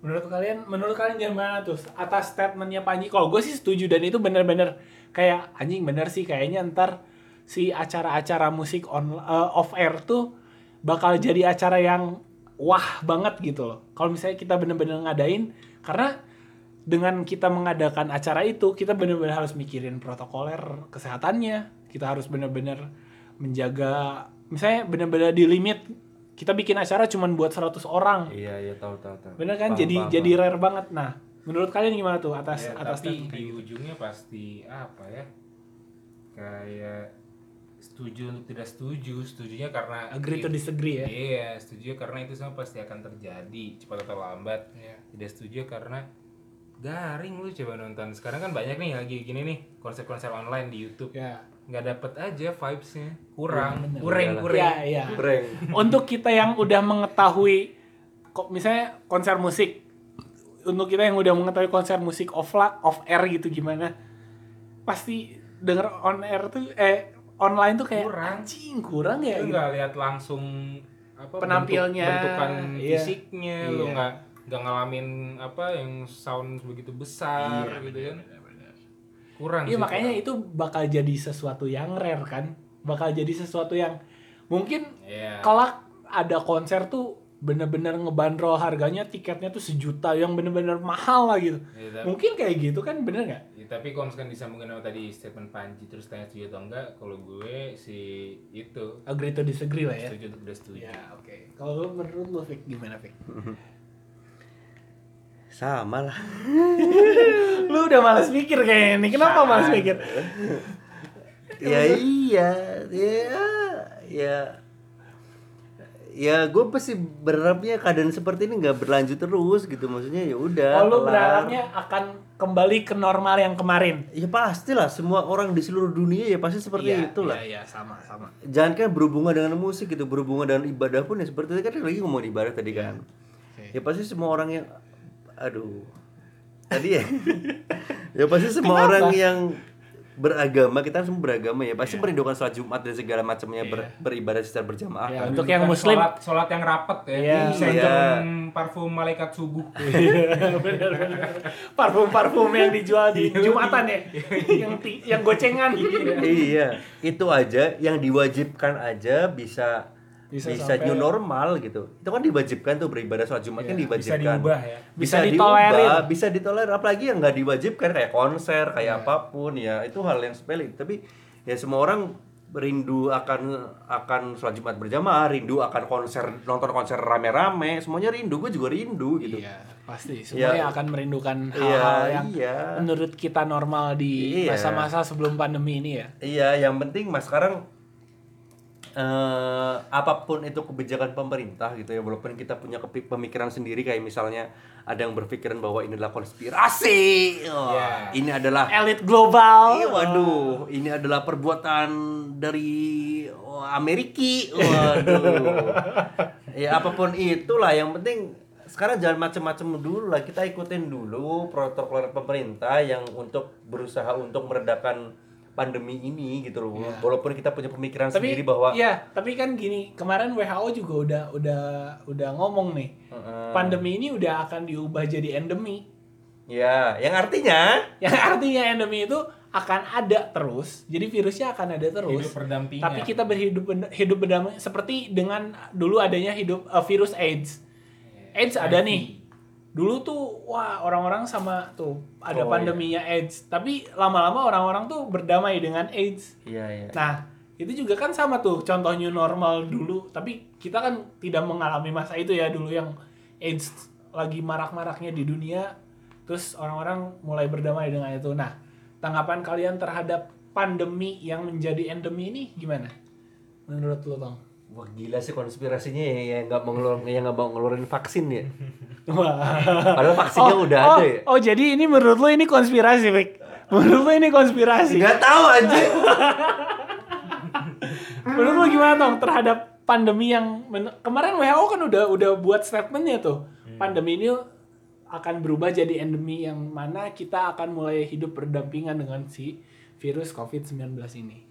Menurut kalian, menurut kalian gimana tuh atas statementnya Panji? Kalau gue sih setuju dan itu bener-bener kayak anjing bener sih kayaknya ntar si acara-acara musik on eh, off air tuh bakal jadi acara yang wah banget gitu loh. Kalau misalnya kita bener-bener ngadain karena dengan kita mengadakan acara itu kita benar-benar harus mikirin protokoler kesehatannya kita harus benar-benar menjaga misalnya benar-benar di limit kita bikin acara cuma buat 100 orang Iya, iya tahu tahu tahu. bener kan Paham, jadi paham, jadi paham. rare banget nah menurut kalian gimana tuh atas Ya, atas tapi di gitu? ujungnya pasti apa ya? Kayak setuju untuk tidak setuju, setujunya karena agree to disagree ya Iya, setuju karena itu semua pasti akan terjadi cepat atau lambat. Iya. Tidak setuju karena garing lu coba nonton. Sekarang kan banyak nih lagi gini nih konser-konser online di YouTube. ya Nggak dapet aja vibesnya, kurang, bener. kurang, Iyalah. kurang. ya ya Breng. untuk kita yang udah mengetahui kok misalnya konser musik untuk kita yang udah mengetahui konser musik off off air gitu gimana pasti denger on air tuh eh online tuh kayak Kurang. anjing kurang ya Lu gitu. nggak lihat langsung apa Penampilnya, bentuk- bentukan iya. fisiknya, lu Iya. nggak nggak ngalamin apa yang sound begitu besar Iya, gitu kan. Kurang Iya sih, makanya kurang. itu bakal jadi sesuatu yang rare kan bakal jadi sesuatu yang mungkin Iya. kelak ada konser tuh bener-bener ngebanderol harganya tiketnya tuh sejuta yang bener-bener mahal lah gitu tapi- mungkin kayak gitu kan bener nggak Ya, tapi kalau misalkan disambungin sama tadi statement Panji terus tanya setuju atau enggak, kalau gue si itu agree to disagree lah ya setuju tidak setuju. Ya oke. Kalau lu menurut lu Fik gimana Fik? Sama lah. lu udah males mikir kayaknya nih. Kenapa males mikir? ya iya, ya, ya, ya gue pasti berharapnya keadaan seperti ini nggak berlanjut terus gitu maksudnya ya udah. Oh, kelar. berharapnya akan kembali ke normal yang kemarin. Ya pastilah semua orang di seluruh dunia ya pasti seperti Iya, itulah. Iya, iya, sama, sama. Jangan kan berhubungan dengan musik gitu, berhubungan dengan ibadah pun ya seperti itu kan lagi ngomong ibadah tadi kan. Oke. Ya pasti semua orang yang aduh. Tadi ya. ya pasti semua orang yang beragama, kita semua beragama ya, pasti merindukan sholat Jumat dan segala macamnya ber- beribadah secara berjamaah. Iya, kan. untuk yang muslim. sholat, sholat yang rapet ya, Iya. disentuh parfum malaikat subuh. bener, bener. Parfum-parfum yang dijual di Jumatan ya. yang yang gocengan. iya, itu aja yang diwajibkan aja bisa Bisa bisa, sampai- new normal gitu. Itu kan diwajibkan tuh beribadah sholat Jumat kan Iya, bisa diwajibkan. diubah ya. Bisa diubah, ditolerir. bisa ditolerir apalagi yang nggak diwajibkan kayak konser, kayak apa pun ya. Itu hal yang sepele. Tapi ya semua orang rindu akan akan sholat Jumat berjamaah, rindu akan konser nonton konser rame-rame, semuanya rindu, gue juga rindu gitu. Iya, pasti. Semuanya Iya. akan merindukan Iya, hal-hal yang iya. menurut kita normal di masa-masa sebelum pandemi ini ya. Iya, yang penting mas sekarang eh apa pun itu kebijakan pemerintah gitu ya, walaupun kita punya pemikiran sendiri kayak misalnya ada yang berpikiran bahwa ini adalah konspirasi, oh, Iya. ini adalah Elit global. Ih, waduh, ini adalah perbuatan dari oh, Amerika. Waduh. ya apa pun itulah yang penting sekarang jangan macam-macam dulu lah. Kita ikutin dulu protokol pemerintah yang untuk berusaha untuk meredakan pandemi ini gitu loh. Walaupun kita punya pemikiran tapi sendiri bahwa iya tapi kan gini kemarin WHO juga udah udah udah ngomong nih Heeh. pandemi ini udah akan diubah jadi endemi ya, yang artinya yang artinya endemi itu akan ada terus. Jadi virusnya akan ada terus. Hidup berdampingan. Tapi kita berhidup hidup berdamai seperti dengan dulu adanya hidup eh, virus AIDS. AIDS ada nih. Dulu tuh wah orang-orang sama tuh ada Oh, pandeminya AIDS. Tapi lama-lama orang-orang tuh berdamai dengan AIDS. Iya, iya. Nah, itu juga kan sama tuh contoh new normal dulu. Tapi kita kan tidak mengalami masa itu ya dulu yang AIDS lagi marak-maraknya di dunia. Terus orang-orang mulai berdamai dengan itu. Nah, tanggapan kalian terhadap pandemi yang menjadi endemi ini gimana? Menurut lo, Tong? Wah gila sih konspirasinya ya yang nggak mau ngeluarin yang nggak mau ngeluarin vaksin ya. Wah. Padahal vaksinnya Oh, udah oh, ada ya. Oh, jadi ini menurut lo ini konspirasi, Vic? Menurut lo ini konspirasi? Nggak tahu aja. Menurut lo gimana Tong terhadap pandemi yang kemarin WHO kan udah udah buat statementnya tuh pandemi ini akan berubah jadi endemi yang mana kita akan mulai hidup berdampingan dengan si virus COVID-19 ini.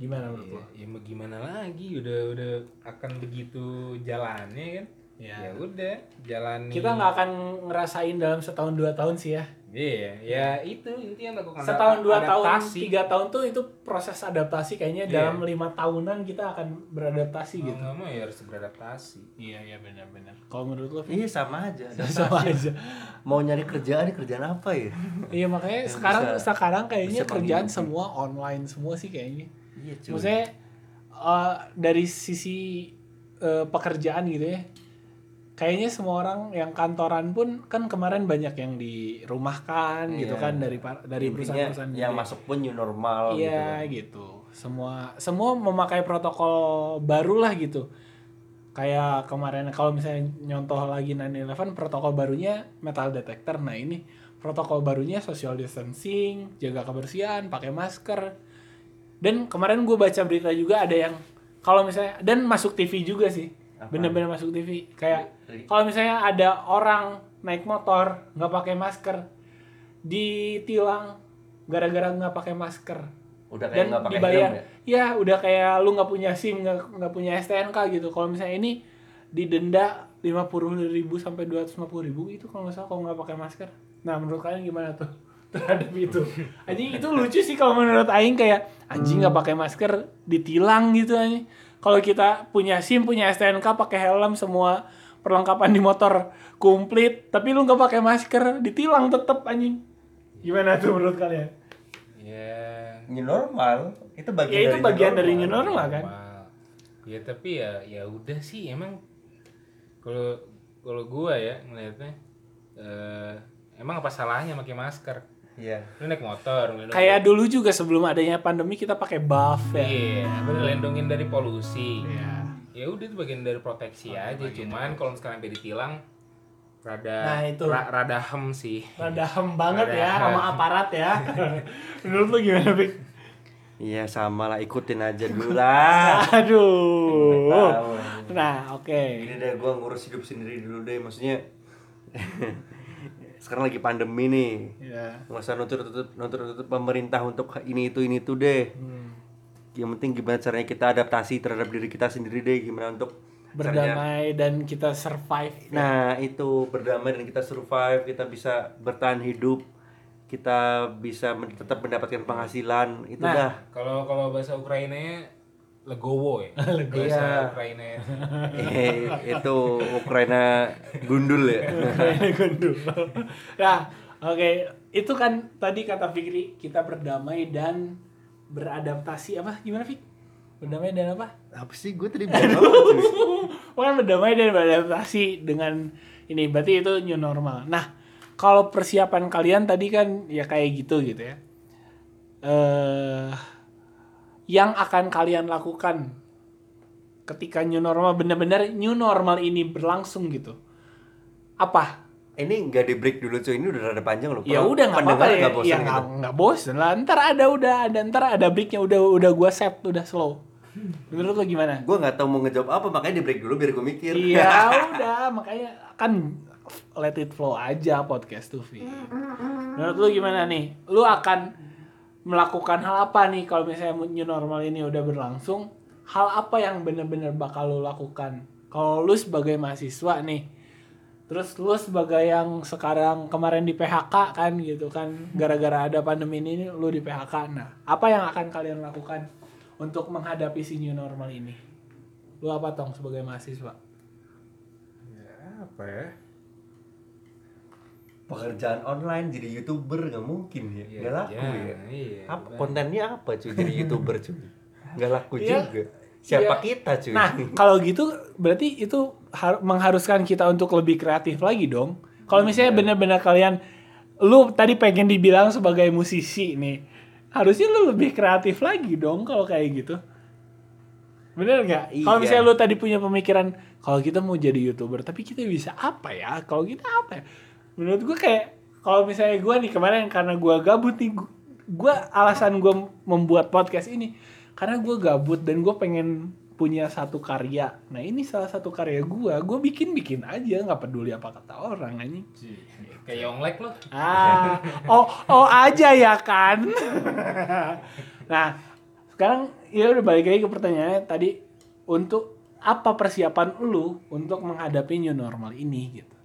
Gimana menurut lo? ya, ya mau gimana lagi udah udah akan begitu jalannya kan Ya. ya udah jalani Kita nggak akan ngerasain dalam setahun dua tahun sih ya. iya ya itu intinya lakukan Setahun dua tahun, adaptasi. tiga tahun tuh itu proses adaptasi kayaknya Iya. dalam lima tahunan kita akan beradaptasi mau gitu. mau ya harus beradaptasi Iya iya benar-benar. Kalau menurut lo Iya sama aja. sama aja. Mau nyari kerjaan, ini kerjaan apa ya? Iya makanya Yang sekarang bisa- sekarang kayaknya bisa kerjaan semua online semua sih kayaknya. Iya cuy. Maksudnya eh, dari sisi eh, pekerjaan gitu ya. Kayaknya semua orang yang kantoran pun kan kemarin banyak yang dirumahkan gitu Iya. kan dari dari perusahaan-perusahaan yang gede. masuk pun new normal gitu. Iya kan. gitu. Semua semua memakai protokol baru lah gitu. Kayak kemarin kalau misalnya nyontoh lagi 9/11 protokol barunya metal detector. Nah, ini protokol barunya social distancing, jaga kebersihan, pakai masker. Dan kemarin gue baca berita juga ada yang kalau misalnya dan masuk TV juga sih. Bener-bener masuk TV. Kayak kalau misalnya ada orang naik motor nggak pakai masker ditilang gara-gara nggak pakai masker. Udah kayak dan pakai dibayar. ya. ya udah kayak lu nggak punya sim nggak punya stnk gitu. Kalau misalnya ini didenda lima puluh ribu sampai dua ratus ribu itu kalau nggak salah kalau nggak pakai masker. Nah menurut kalian gimana tuh terhadap itu. Anjing itu lucu sih kalau menurut Aing kayak anjing nggak pakai masker ditilang gitu anjing. Kalau kita punya sim punya stnk pakai helm semua perlengkapan di motor komplit tapi lu nggak pakai masker ditilang tetep anjing. Gimana tuh menurut kalian? Ya. New normal. Itu bagian Ya, itu dari bagian dari new normal kan? normal. ya tapi ya ya udah sih emang kalau kalau gua ya ngelihatnya eh emang apa salahnya pakai masker Iya. lu naik motor ngelindungin- Kayak dulu juga sebelum adanya pandemi kita pakai buff ya. iya melindungin dari polusi Iya. ya udah itu bagian dari proteksi aja cuman kalau sekarang sampai ditilang rada Nah, itu. ra- rada hem sih Rada hem banget ya Rada. sama aparat ya. Menurut lu gimana, Pik? Iya sama lah ikutin aja dulu lah. Aduh. Tahu. Nah, oke. Ini deh gue ngurus hidup sendiri dulu deh maksudnya. Sekarang lagi pandemi nih. Ya. Nggak usah nuntut-nuntut nuntut-nuntut pemerintah untuk ini itu ini itu deh. Hmm. Yang penting gimana caranya kita adaptasi terhadap diri kita sendiri deh gimana untuk caranya- Berdamai dan kita survive. Nah itu berdamai dan kita survive, kita bisa bertahan hidup, kita bisa men- tetap mendapatkan penghasilan, itu Nah. dah. kalau kalau bahasa Ukrainanya legowo ya Legowo. Iya. Ukraina Eh, itu Ukraina gundul ya. Ini gundul. nah, oke. Itu kan tadi kata Fikri, kita berdamai dan beradaptasi apa? Gimana, Fik? Berdamai dan apa? Apa sih gue tadi bilang? Bukan berdamai dan beradaptasi dengan ini. Berarti itu new normal. Nah, kalau persiapan kalian tadi kan ya kayak gitu gitu ya. Eh yang akan kalian lakukan ketika new normal benar-benar new normal ini berlangsung gitu. Apa? Ini nggak di break dulu cuy, ini udah rada panjang loh. Ya udah nggak apa-apa ya. nggak bosan ya gitu. nggak nggak bosen lah. Ntar ada udah ada ntar ada breaknya udah udah gua set udah slow. Menurut lo gimana? Gue nggak tahu mau ngejawab apa, makanya di break dulu biar gue mikir. Iya udah makanya kan let it flow aja podcast tuh Vi. Menurut lu gimana nih? Lu akan melakukan hal apa nih kalau misalnya new normal ini udah berlangsung? Hal apa yang bener-bener bakal lu lakukan? Kalau lu sebagai mahasiswa nih, Terus lu sebagai yang sekarang kemarin di PHK kan gitu kan gara-gara ada pandemi ini lu di PHK. Nah, apa yang akan kalian lakukan untuk menghadapi si new normal ini? Lu apa tong sebagai mahasiswa? apa ya pekerjaan online jadi youtuber nggak mungkin ya Iya, nggak laku iya, ya iya, apa kontennya apa cuy jadi youtuber cuy nggak laku Iya. juga siapa Iya. kita cuy Nah, kalau gitu berarti itu har- mengharuskan kita untuk lebih kreatif lagi dong. Kalau misalnya benar-benar kalian lu tadi pengen dibilang sebagai musisi nih, harusnya lu lebih kreatif lagi dong kalau kayak gitu. Bener nggak? Kalau Iya. misalnya lu tadi punya pemikiran kalau kita mau jadi youtuber, tapi kita bisa apa ya? Kalau kita apa ya? Menurut gue kayak kalau misalnya gue nih kemarin karena gue gabut nih, gue alasan gue membuat podcast ini karena gue gabut dan gue pengen punya satu karya. Nah ini salah satu karya gue, gue bikin bikin aja nggak peduli apa kata orang anjing. kayak Yonglek lo Ah, oh, oh aja ya kan. nah, sekarang ya udah balik lagi ke pertanyaannya tadi untuk apa persiapan lu untuk menghadapi new normal ini gitu.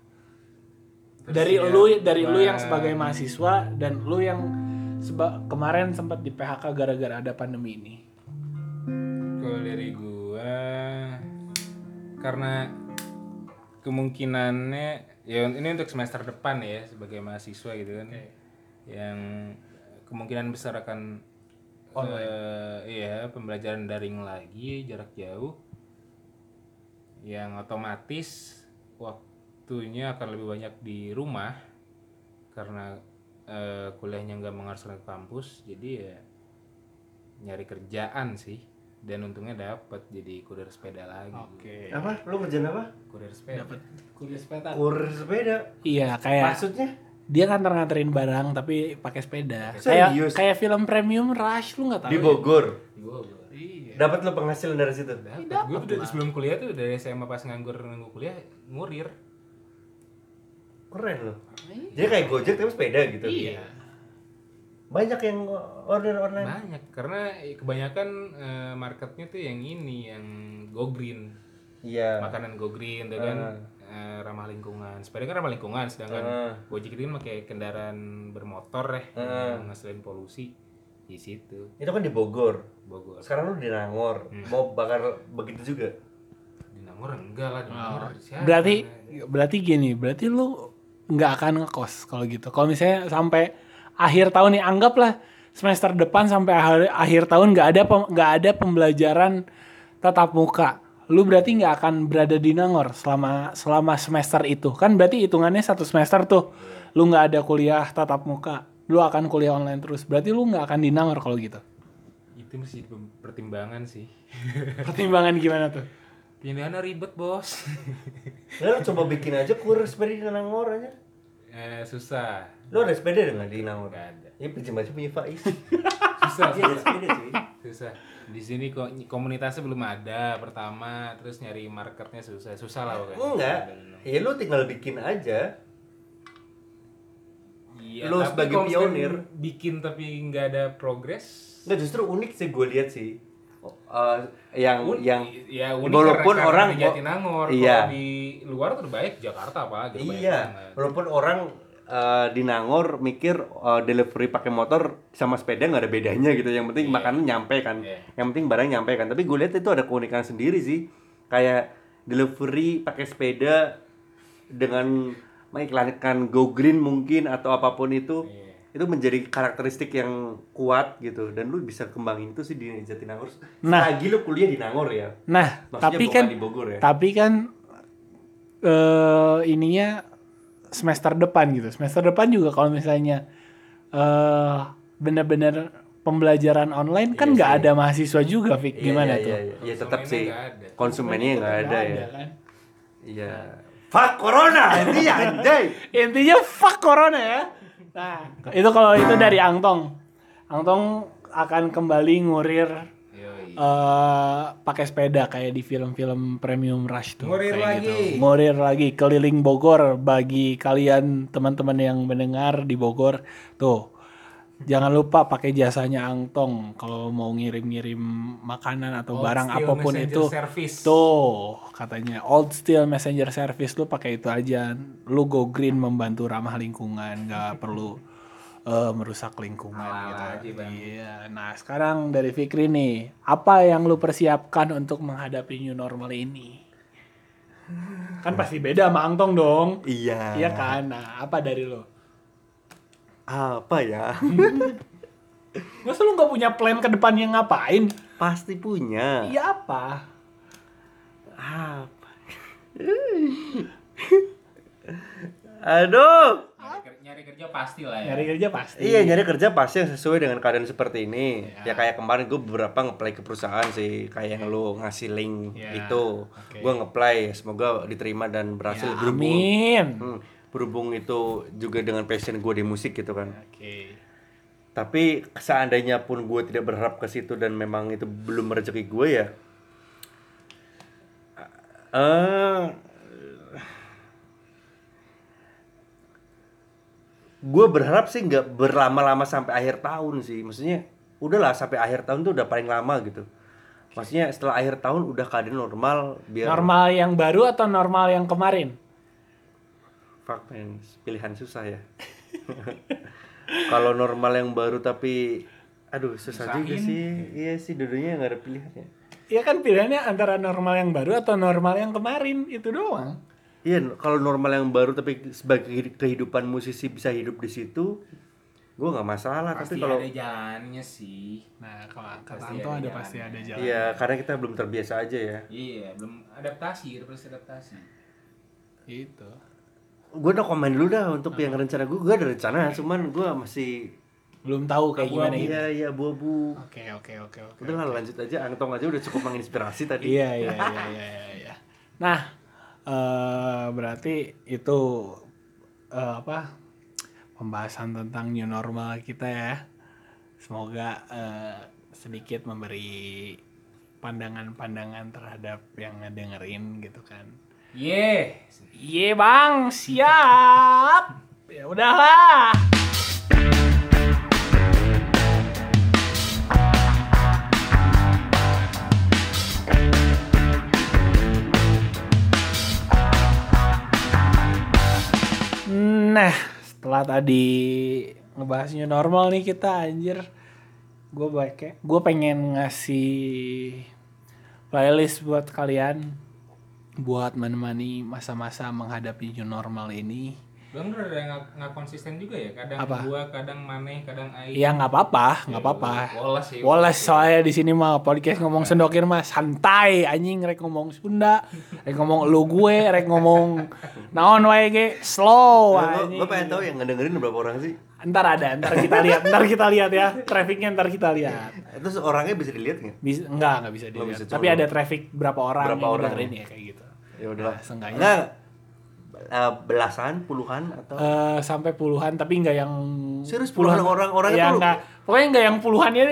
Dari lu dari lu yang sebagai mahasiswa dan lu yang seba- kemarin sempat di PHK gara-gara ada pandemi ini. Kalau dari gua karena kemungkinannya ya ini untuk semester depan ya sebagai mahasiswa gitu kan. Yang kemungkinan besar akan eh, iya pembelajaran daring lagi jarak jauh. Yang otomatis waktunya akan lebih banyak di rumah karena eh, kuliahnya nggak mengharuskan ke kampus jadi ya nyari kerjaan sih dan untungnya dapat jadi kurir sepeda lagi Oke. apa lu kerjaan apa kurir sepeda Dapat kuliah sepeda. kurir sepeda Iya, kayak maksudnya dia nganter-nganterin barang tapi pakai sepeda. Kayak Serius? kayak film premium Rush lu nggak tahu. di ya? Bogor di Bogor Iya. dapat lu penghasilan dari situ dapat gue tuh sebelum kuliah tuh dari SMA pas nganggur nunggu kuliah ngurir keren loh. Jadi kayak gojek tapi sepeda gitu. Iya. banyak yang order online. Banyak karena kebanyakan eh, marketnya tuh yang ini yang go green. Iya. Makanan go green tuh kan eh, ramah lingkungan. Sepeda kan ramah lingkungan sedangkan Ah. gojek itu kan pakai kendaraan bermotor ya yang ngasilin polusi di situ. Itu kan di Bogor. Bogor. Sekarang lu di Nangor. Mau bakar begitu juga? Di Nangor enggak lah di Nangor siapa? Berarti berarti gini, berarti lu nggak akan ngekos kalau gitu. Kalau misalnya sampai akhir tahun nih anggaplah semester depan sampai akhir, akhir tahun nggak ada nggak ada pembelajaran tatap muka. Lu berarti nggak akan berada di Nangor selama selama semester itu. Kan berarti hitungannya satu semester tuh. Lu nggak ada kuliah tatap muka. Lu akan kuliah online terus. Berarti lu nggak akan di Nangor kalau gitu. itu mesti pertimbangan sih Pertimbangan gimana tuh? Pindahannya ribet bos. Nah, lu coba bikin aja kurir sepeda di Nangor aja. Eh, susah. Lu ada sepeda nggak di Nangor? Nggak ada. Ya pinjam aja punya Faiz. Susah Iya, ada sepeda cuy susah. Di sini kok komunitasnya belum ada pertama terus nyari marketnya susah. Susah lah pokoknya. Enggak. Ya lu tinggal bikin aja. Iya, Lu sebagai pionir. bikin tapi nggak ada progres. Nggak justru unik sih gue lihat sih Eh, yang Un- yang ya unik walaupun karena- orang karena di Jatinangor Iya. kalau di luar tuh udah baik Jakarta udah banyak iya banget. walaupun orang eh, di Nangor mikir eh, delivery pakai motor sama sepeda nggak ada bedanya gitu yang penting makanan nyampe kan Iya. yang penting barang nyampe kan tapi gue lihat itu ada keunikan sendiri sih kayak delivery pakai sepeda dengan mengiklankan go green mungkin atau apa pun itu Iya. Itu menjadi karakteristik yang kuat gitu dan lu bisa kembangin itu sih di Jatinangor Nah. lagi lu kuliah di Nangor ya Nah, Maksudnya tapi bukan kan di Bogor ya? tapi kan eh ininya semester depan gitu. Semester depan juga kalau misalnya eh benar-benar pembelajaran online kan nggak ada mahasiswa juga, Fik. Iya, Gimana iya, tuh? iya, iya. Ya, tetap Konsumennya sih nggak ada. konsumennya nggak ada ya kan? iya fuck corona ini anjay Intinya fuck corona ya. Nah, itu kalau itu dari Angtong. Angtong akan kembali ngurir eh pakai sepeda kayak di film-film premium rush tuh. Ngurir kayak lagi. Gitu. Ngurir lagi keliling Bogor bagi kalian teman-teman yang mendengar di Bogor. Tuh. Jangan lupa pakai jasanya Angtong kalau mau ngirim-ngirim makanan atau Old barang Steel apa pun Messenger itu. Service. Tuh, katanya Old Steel Messenger Service lu pakai itu aja. Lu go green membantu ramah lingkungan, nggak perlu eh, merusak lingkungan Ala-ala gitu. Iya. Nah, sekarang dari Fikri nih, apa yang lu persiapkan untuk menghadapi new normal ini? Kan pasti beda sama Angtong dong. Iya. Iya kan? Nah, apa dari lo? Apa ya? Masa lu nggak punya plan ke depannya ngapain? Pasti punya. Iya apa? Apa? Aduh. Nyari, ker- nyari kerja pasti lah ya. Nyari kerja pasti. Iya nyari kerja pasti yang sesuai dengan keadaan seperti ini. Ya kayak kemarin gue beberapa ngeplay ke perusahaan sih, kayak yang lu ngasih link Ya, itu, oke. gue ngeplay, semoga diterima dan berhasil Ya, amin. Hmm, berhubung itu juga dengan passion gue di musik gitu kan. Oke. Tapi seandainya pun gue tidak berharap ke situ dan memang itu belum rezeki gue ya. Eh gue berharap sih nggak berlama-lama sampai akhir tahun sih. Maksudnya udahlah sampai akhir tahun tuh udah paling lama gitu. Maksudnya setelah akhir tahun udah keadaan normal biar Normal yang baru atau normal yang kemarin? Fuck man, pilihan susah ya. Kalau normal yang baru tapi aduh susah juga Usahain. sih. Iya sih dudunya nggak ada pilihan ya. Iya kan pilihannya antara normal yang baru atau normal yang kemarin itu doang. Iya, kalau normal yang baru tapi sebagai kehidupan musisi bisa hidup di situ, gue nggak masalah. Pasti tapi kalau ada jalannya sih. Nah kalau Anto ada ada pasti ada jalan. iya karena kita belum terbiasa aja ya. Iya, belum adaptasi, ada proses adaptasi. Itu. Gue udah komen dulu dah untuk yang rencana gue. Gue ada rencana, cuman gue masih Belum tahu kayak gimana gitu. iya iya bu-bu. Oke oke oke oke. Udah lah lanjut aja. Angtong aja udah cukup menginspirasi tadi. Iya iya iya iya iya. iya. Nah eh berarti itu eh, apa pembahasan tentang new normal kita ya. Semoga eh, sedikit memberi pandangan-pandangan terhadap yang ngedengerin gitu kan. Ye, Iya bang, siap. Ya udahlah. Nah, setelah tadi ngebahas new normal nih kita anjir. Gue pakai, gue pengen ngasih playlist buat kalian buat menemani masa-masa menghadapi new normal ini. Bang udah ada nggak nggak konsisten juga ya. Kadang Apa? gua, kadang maneh, kadang aing. Ya nggak apa-apa, nggak apa-apa. Woles sih. Woles soalnya di sini mah podcast ngomong sendokir mah santai anjing rek ngomong Sunda, rek ngomong lu gue, rek ngomong naon wae ge slow anjing. gue pengen tahu yang ngedengerin berapa orang sih? Ntar ada, ntar kita lihat, ntar kita lihat ya. Trafficnya ntar kita lihat. Terus orangnya bisa dilihat nggak? Bisa enggak enggak bisa Nggak dilihat. bisa, Tapi ada traffic berapa orang Berapa yang orang? dengerin ya kayak gitu. Ya udah. Nah. Enggak eh, belasan, puluhan atau? Eh, sampai puluhan tapi nggak yang Serius, puluhan orang-orangnya ya tuh lu- nggak. Pokoknya nggak yang puluhannya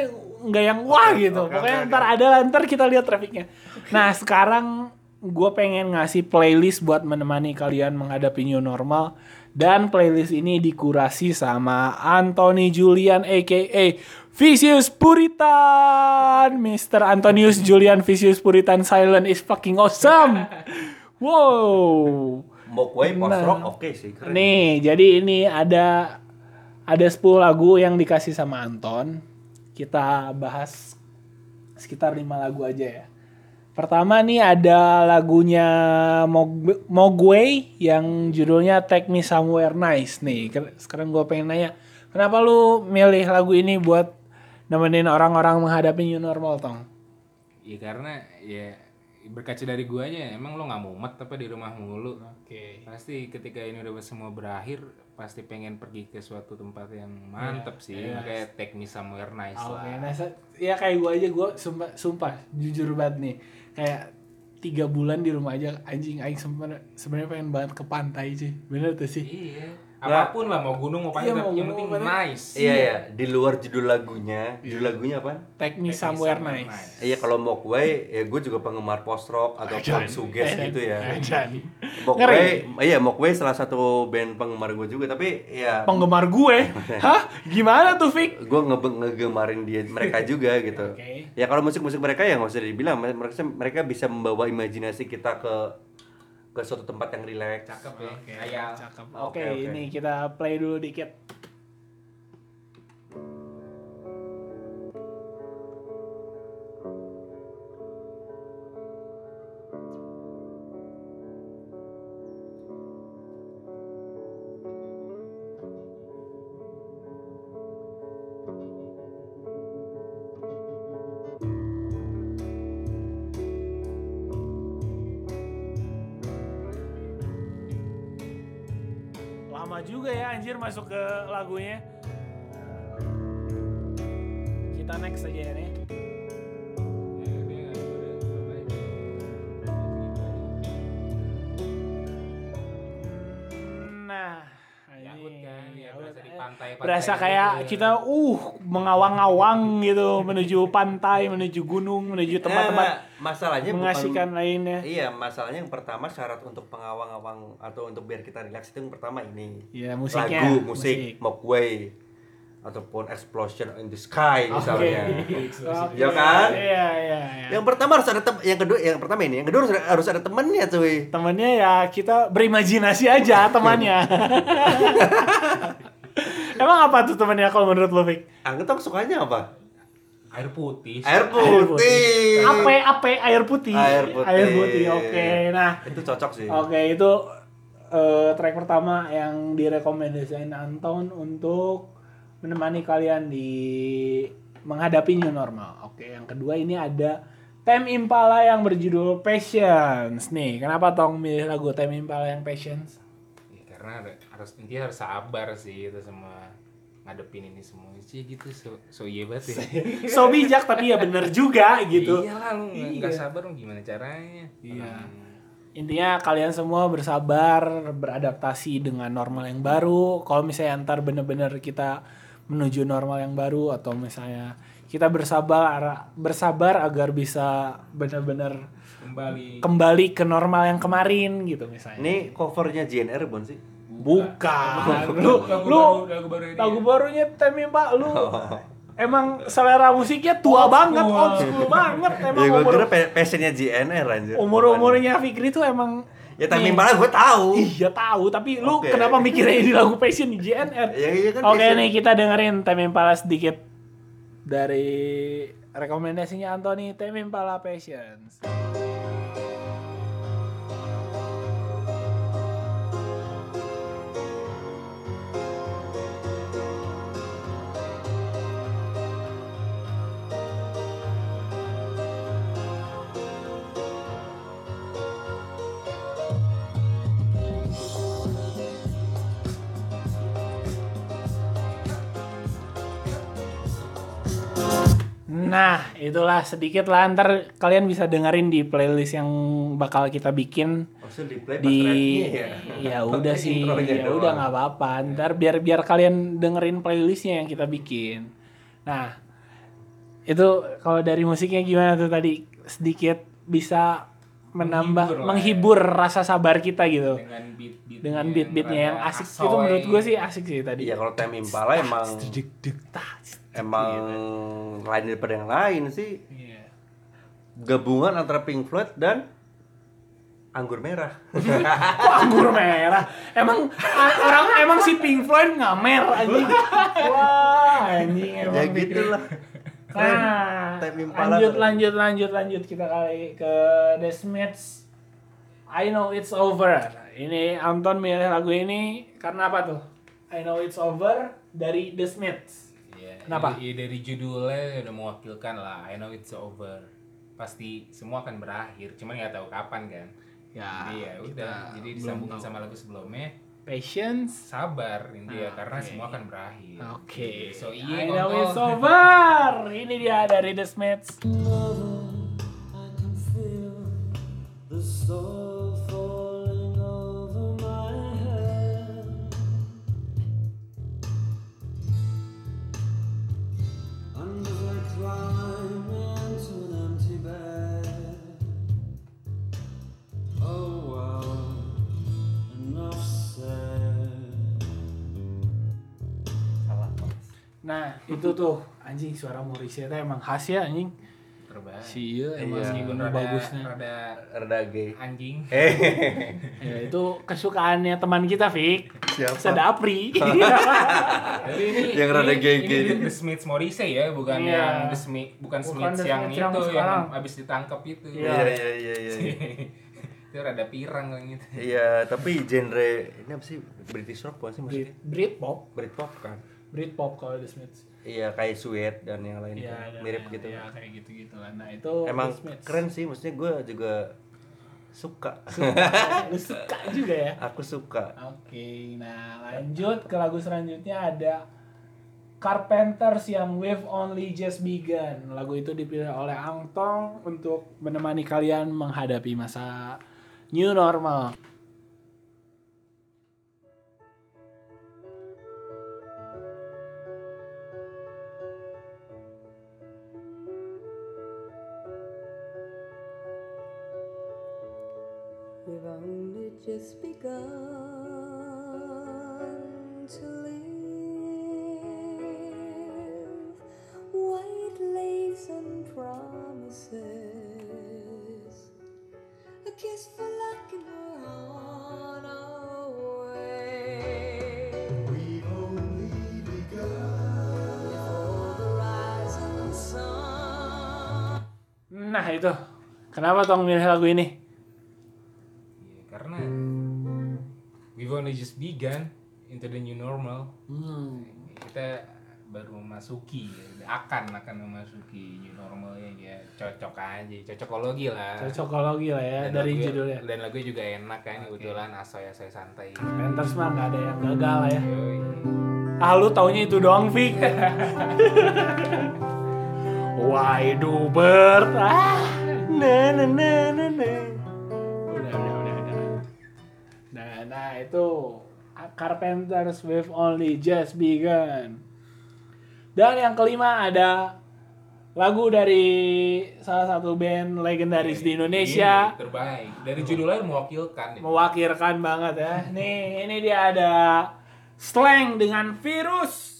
nggak yang wah gitu. oke, pokoknya oke, ntar ada lah ntar kita lihat trafiknya nah sekarang gue pengen ngasih playlist buat menemani kalian menghadapi new normal. Dan playlist ini dikurasi sama Anthony Julian aka Vicious Puritan Mr. Antonius Julian Vicious Puritan Silent is fucking awesome wow kue post Nah. rock oke sih keren. Nih, jadi ini ada ada 10 lagu yang dikasih sama Anton. Kita bahas sekitar 5 lagu aja ya. Pertama nih ada lagunya Mog- Mogwai yang judulnya Take Me Somewhere Nice nih. Sekarang gue pengen nanya, kenapa lu milih lagu ini buat nemenin orang-orang menghadapi new normal, Tong? Ya karena ya berkaca dari gua aja, emang lo nggak mumet apa di rumah mulu. Oke. Pasti ketika ini udah semua berakhir, pasti pengen pergi ke suatu tempat yang mantep sih. Makanya take me somewhere nice Oke, lah. nah se- ya kayak gue aja gue sumpah, sumpah jujur banget nih kayak tiga bulan di rumah aja anjing aing sebenarnya sebenarnya pengen banget ke pantai sih bener tuh sih Iya. Apa pun lah mau gunung mau pantai Iya, mau yang penting nice Iya ya, di luar judul lagunya, judul lagunya apa? Take me somewhere nice. Iya kalau Mogwai, ya gue juga penggemar post rock atau punk suges gitu ya. Mogwai, iya Mogwai salah satu band penggemar gue juga, tapi ya penggemar gue. Hah? Gimana tuh, Fik? gue nge ngegemarin dia mereka juga gitu. Oke. Ya kalau musik-musik mereka ya nggak usah dibilang, mereka mereka bisa membawa imajinasi kita ke ke suatu tempat yang rileks. cakep ya. Oke, Oke, oke. ini kita play dulu dikit. Berasa gitu kayak ya. kita uh mengawang-awang gitu menuju pantai, menuju gunung, menuju tempat-tempat Nah, masalahnya bukan- mengasihkan lainnya. Iya, masalahnya yang pertama syarat untuk pengawang-awang atau untuk biar kita rileks itu yang pertama ini. Iya, musiknya. Lagu, Musik. musik, Mogwai ataupun Explosion in the Sky misalnya. Oke. Ya kan? Iya, iya, iya. Yang pertama harus ada tem yang kedua yang pertama ini, yang kedua harus ada, harus ada temennya cuy. temannya ya kita berimajinasi aja temannya. Emang apa tuh temannya kalau menurut lo, Fik? Angget tau sukanya apa? air putih Air putih. Ape ape air putih. Air putih. Air putih. Oke. Nah, Itu cocok sih. oke itu eh, track pertama yang direkomendasikan Anton untuk menemani kalian di menghadapi new normal. Oke, yang kedua ini ada Tem Impala yang berjudul Patience. Nih, kenapa Tong milih lagu Tem Impala yang Patience? Ya, karena ada- harus intinya harus sabar sih itu semua ngadepin ini semua sih gitu so, so iya banget ya So bijak tapi ya bener juga gitu. iya lah lu nggak Iya. nggak sabar lu gimana caranya Iya. Hmm. Intinya kalian semua bersabar, beradaptasi dengan normal yang baru. Kalau misalnya ntar bener-bener kita menuju normal yang baru atau misalnya kita bersabar bersabar agar bisa bener-bener kembali kembali ke normal yang kemarin gitu misalnya. Ini covernya JNR bukan sih? Bukan. lu lagu lu baru lagu baru ini lagu barunya Temi Pak lu emang selera musiknya tua banget, old school banget emang ya gue umur kira passionnya JNR anjir. umur umurnya Fikri tuh emang Ya tapi malah gue tahu. Iya tahu, tapi lu kenapa mikirnya ini lagu Passion di JNR? Ya, iya kan Oke Passion. nih kita dengerin Tame Impala sedikit dari rekomendasinya Anthony Tame Impala Passions. Nah, itulah sedikit lah. Ntar kalian bisa dengerin di playlist yang bakal kita bikin. Maksudnya di play di ya. ya udah sih. ya doang. udah nggak apa-apa. Ntar biar biar kalian dengerin playlistnya yang kita bikin. Nah itu kalau dari musiknya gimana tuh tadi? Sedikit bisa menambah Menghibur menghibur rasa sabar kita gitu dengan beat beat dengan beat-beatnya yang asik itu menurut gue sih asik sih tadi Iya kalau Time Impala emang emang lain daripada yang lain sih. Iya. Gabungan antara Pink Floyd dan anggur merah. Kok anggur merah? Emang orang emang si Pink Floyd ngamer anjing. Wah, anjing emang. ya Fikri. Nah, lanjut tuh. lanjut lanjut lanjut kita kali ke The Smiths. I know it's over. Ini Anton milih lagu ini karena apa tuh? I know it's over dari The Smiths. Iya, Kenapa? Ya, dari judulnya udah mewakilkan lah I know it's over pasti semua akan berakhir cuman nggak tahu kapan kan Ya, jadi ya udah jadi disambungin sama lagu sebelumnya Patience. sabar intinya Ah, karena oke. semua akan berakhir Oke. so I iya know kontol. it's over. Ini dia dari The Smiths. Nah, itu tuh anjing suara Morrissey teh emang khas ya anjing. terbaik Si iya emang meskipun rada bagusnya. rada Rada gay. anjing Ya, itu kesukaannya teman kita, Fik. Siapa? Sedapri. Tapi ini Yang rada ini- gay-gay. ini The Smiths Morrissey ya, bukan Iya. yang The Smith, bukan, Bukan Smiths yang Smiths itu yang yang, sekarang. abis ditangkap itu. Iya. Iya iya iya iya. itu rada pirang kayak gitu. Iya, tapi genre ini apa sih? British rock bukan sih maksudnya? Brit, Britpop, Britpop kan. Britpop kalau The Smiths. Iya, kayak Sweat dan yang lain Iya, kan. ada- mirip gitu. Ya, kayak gitu-gitu lah. Nah, itu Emang keren sih, maksudnya gue juga suka. Lu suka juga ya. Aku suka. Oke, nah lanjut ke lagu selanjutnya ada Carpenters yang We've Only Just Begun. Lagu itu dipilih oleh Angtong untuk menemani kalian menghadapi masa new normal. Begun to live. White lace and promises. A kiss for luck and we're on our way. We've only begun. Before the rising sun. Nah itu, kenapa Tong milih lagu ini? Memasuki, akan akan memasuki new normal ya, ya cocok aja, cocokologi lah. Cocokologi lah ya Dan dari lagu- judulnya. Dan lagu juga enak kan, kebetulan asoy asoy santai. Carpenters mah nggak ada yang gagal lah ya. Yoi. Ah lu taunya itu doang Fik Why do bird ah, na na na na na Udah udah udah udah Nah nah itu Carpenters with only just begun Dan yang kelima ada lagu dari salah satu band legendaris di Indonesia Ini terbaik. Dari judulnya mewakilkan. ya. mewakilkan banget ya. Nih, ini dia ada slang dengan virus.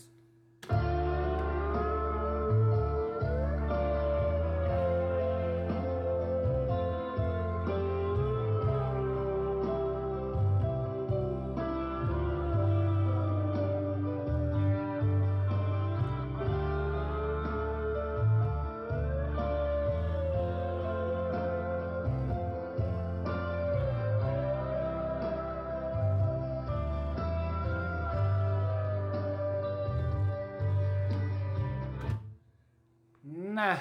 Nah,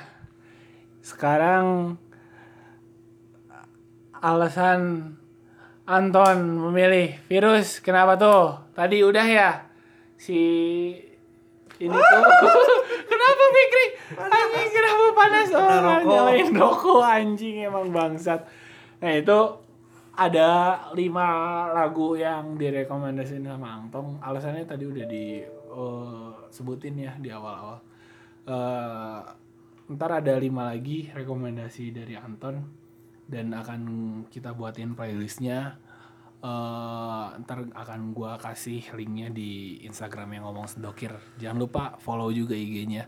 sekarang alasan Anton memilih virus kenapa tuh? Tadi udah ya si ini tuh kenapa Fikri? Anjing kenapa panas oh, rokok. nyalain rokok anjing emang bangsat. Nah itu ada lima lagu yang direkomendasiin sama Angtong. Alasannya tadi udah di eh, sebutin ya di awal-awal. Eh, ntar ada lima lagi rekomendasi dari Anton dan akan kita buatin playlistnya. Eh, ntar akan gua kasih linknya di Instagram yang ngomong sendokir. Jangan lupa follow juga IG-nya.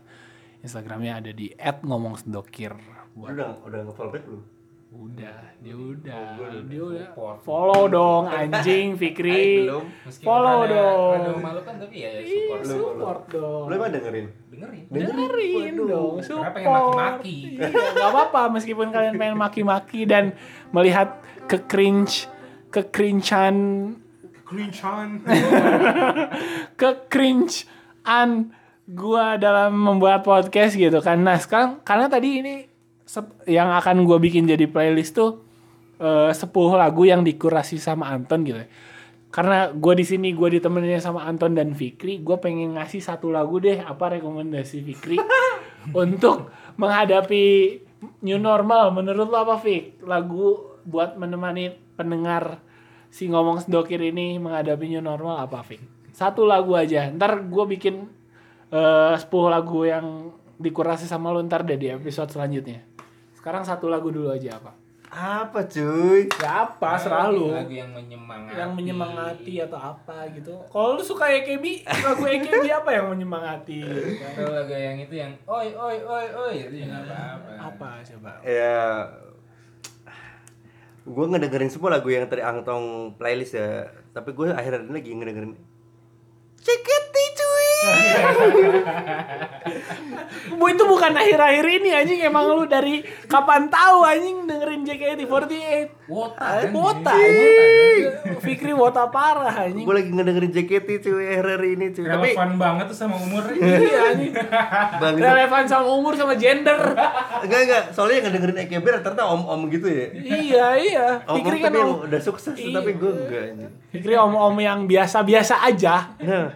Instagramnya ada di @ngomongsedokir. Lu Buat udah udah nge-follow back belum? Udah, dia udah, udah dia udah. support. Follow dong anjing Fikri. belum. Follow rada- dong. rada memalukan tapi ya Ih, support. support dong. Lu emang dengerin? Dengerin. dengerin dong support Karena pengen maki-maki. iya, gak apa-apa meskipun kalian pengen maki-maki dan melihat ke cringe ke cringean Cringean. ke cringean gua dalam membuat podcast gitu kan nah sekarang karena tadi ini yang akan gua bikin jadi playlist tuh eh, 10 lagu yang dikurasi sama Anton gitu ya. karena gue di sini gue ditemenin sama Anton dan Fikri gue pengen ngasih satu lagu deh apa rekomendasi Fikri? Untuk menghadapi new normal. Menurut lo apa Fik? Lagu buat menemani pendengar si ngomong sedokir ini menghadapi new normal apa Fik? Satu lagu aja. Ntar gue bikin eh 10 lagu yang dikurasi sama lo ntar deh di episode selanjutnya sekarang satu lagu dulu aja apa Apa cuy? Ya apa, selalu. lagu yang menyemangati Yang menyemangati atau apa gitu. Kalau lu suka AKB, lagu AKB apa yang menyemangati? Kalau lagu yang itu yang oi oi oi oi itu ya nggak apa-apa Apa coba? Ya gue ngedengerin semua lagu yang tadi Angtong playlist ya tapi gue akhir-akhir ini lagi ngedengerin cuy Bu itu bukan akhir-akhir ini anjing emang lu dari kapan tahu anjing dengerin JKT48. wota kan? Wota anjing. Fikri wota parah anjing. gue lagi ngedengerin JKT cuy akhir-akhir ini cuy tapi relevan banget tuh sama umurnya Iya anjing. bang Relevan sama umur sama gender. enggak enggak soalnya yang ngedengerin EKB rata-rata om-om gitu ya iya iya. om-om Fikri kan tapi om, udah sukses Iya. tapi gue enggak anjing. Fikri om-om yang biasa-biasa aja. nah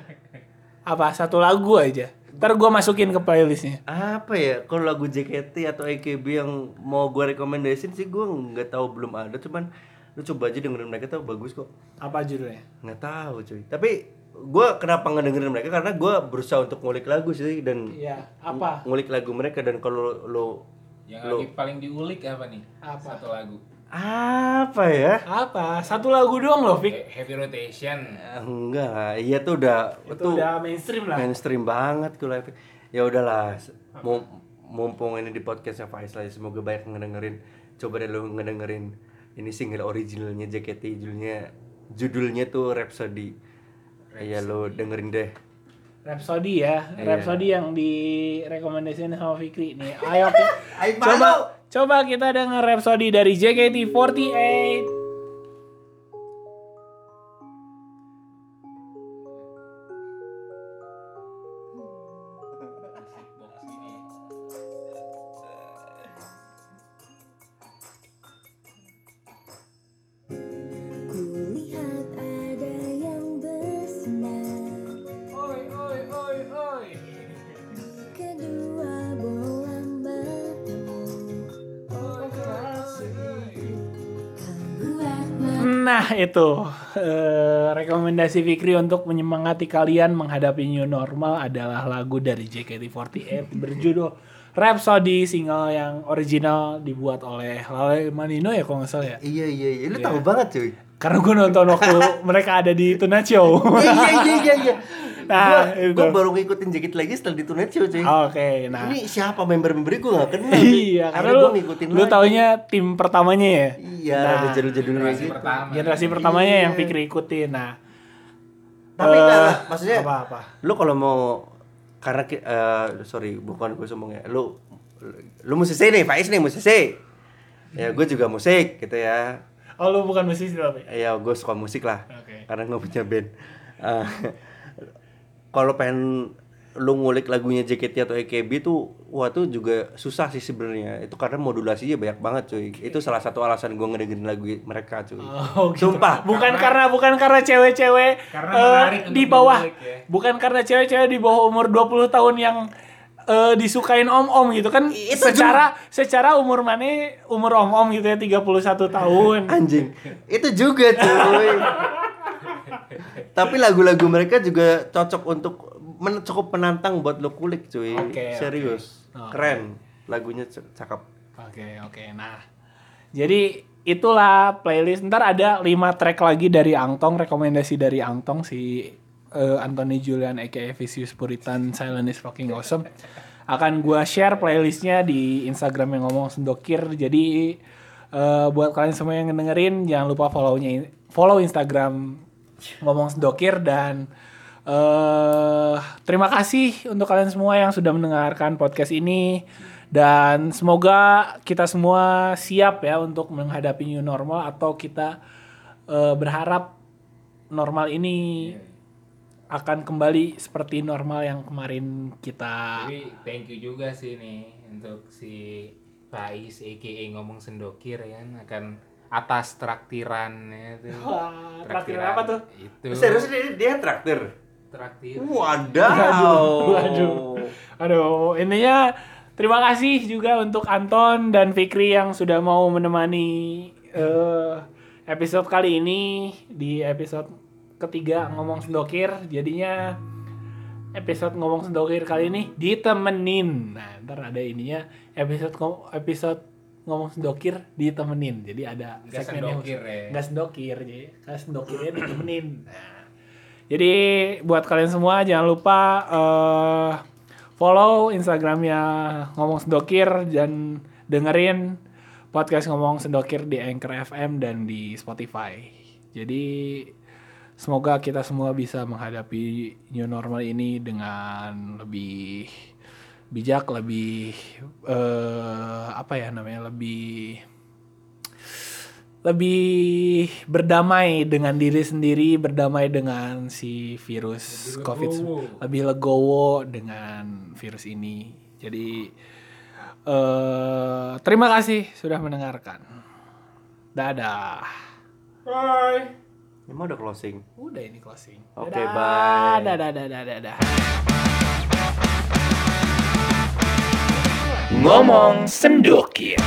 Apa satu lagu aja. Ntar gue masukin ke playlistnya. apa ya kalau lagu JKT atau EKB yang mau gue rekomendasiin sih gue nggak tahu belum ada cuman lu coba aja dengerin mereka tuh bagus kok Apa judulnya? nggak tahu cuy tapi gue kenapa ngedengerin mereka karena gue berusaha untuk ngulik lagu sih dan Iya. Apa? ngulik lagu mereka dan kalau lo yang lo lagi paling diulik apa nih Apa? satu lagu apa ya Apa? Satu lagu doang loh, Fik. He- heavy rotation Eh, enggak lah iya tuh udah Itu udah mainstream lah. mainstream banget kalau Epic. ya udahlah mau mumpung ini di podcastnya Faisal ya, semoga banyak yang ngedengerin coba deh lu ngedengerin ini single originalnya JKT judulnya judulnya tuh Rhapsody ya lo dengerin deh Rhapsody ya, Iya. Rhapsody yang direkomendasiin sama Fikri nih. Ayo Fik. Ayo, coba. Coba kita denger Rhapsody dari JKT48. Itu eh, rekomendasi Fikri untuk menyemangati kalian menghadapi new normal adalah lagu dari JKT48 berjudul Rhapsody single yang original dibuat oleh Lale Manino ya kalau nggak salah ya. iya iya iya lu tahu banget cuy Karena gue nonton waktu mereka ada di Tonight Show. iya iya iya iya Nah, gua, itu. gua baru ngikutin JKT lagi setelah di Tonight Show cuy Oke, nah. ini siapa member-member gue gak kenal Iya, karena lu gua ngikutin lu lagi. taunya tim pertamanya ya. iya Nah, ada jadul-jadulnya generasi gitu pertama Generasi pertamanya yang Iya. Fikri ikutin. Nah, tapi eh, enggak, maksudnya apa-apa. lu kalau mau karena eh, sorry bukan gue sombong ya lu lu musisi nih Faiz nih musisi ya gue juga musik gitu ya Oh, lu bukan musisi tapi. ya gue suka musik lah Oke. karena nggak punya band Eh, kalau pengen lu ngulik lagunya JKT atau AKB tuh wah tuh juga susah sih sebenarnya. Itu karena modulasinya banyak banget cuy. Itu salah satu alasan gue ngedengerin lagu mereka cuy. Oh, gitu. sumpah. Bukan karena bukan karena cewek-cewek Karena eh, menarik di bawah mengulik ya. bukan karena cewek-cewek di bawah umur 20 tahun yang eh, disukain om-om gitu kan. Itu secara secara umur mana umur om-om gitu ya 31 tahun. anjing. Itu juga cuy tapi lagu-lagu mereka juga cocok untuk men- cukup menantang buat lo kulik cuy Oke, serius oke. keren lagunya cakep Oke, oke. Nah. Jadi itulah playlist. Ntar ada 5 track lagi dari Angtong, rekomendasi dari Angtong si eh, Anthony Julian aka Vicious Puritan Silent is fucking awesome. Akan gua share playlistnya di Instagram yang ngomong sendokir. Jadi eh, buat kalian semua yang dengerin jangan lupa follow-nya follow Instagram ngomong sendokir dan eh terima kasih untuk kalian semua yang sudah mendengarkan podcast ini. Dan semoga kita semua siap ya untuk menghadapi new normal atau kita eh, berharap normal ini akan kembali seperti normal yang kemarin kita. Jadi thank you juga sih nih untuk si Faiz aka ngomong sendokir ya akan atas traktiran ya tuh. Wah, traktiran apa tuh? Itu. serius dia, dia traktir Traktir. wadaw Waduh. Aduh, intinya terima kasih juga untuk Anton dan Fikri yang sudah mau menemani eh, episode kali ini di episode ketiga ngomong sendokir. Jadinya episode ngomong sendokir kali ini ditemenin. Nah, ntar ada ininya episode episode ngomong sendokir ditemenin. Jadi ada Nggak segmennya sendokir khusus. ya. Nggak sendokir, jadi kalau sendokirnya ditemenin. Nah, jadi buat kalian semua jangan lupa eh, follow Instagramnya ngomong sendokir dan dengerin podcast ngomong sendokir di Anchor FM dan di Spotify. Jadi semoga kita semua bisa menghadapi new normal ini dengan lebih bijak, lebih eh, apa ya namanya, lebih lebih berdamai dengan diri sendiri, berdamai dengan si virus Lebih COVID, legowo. lebih legowo dengan virus ini. Jadi eh terima kasih sudah mendengarkan. Dadah. Bye. Ini mah udah closing. Udah ini closing. Oke, Dadah. bye. Dadah, dadah, dadah. Ngomong sendokir.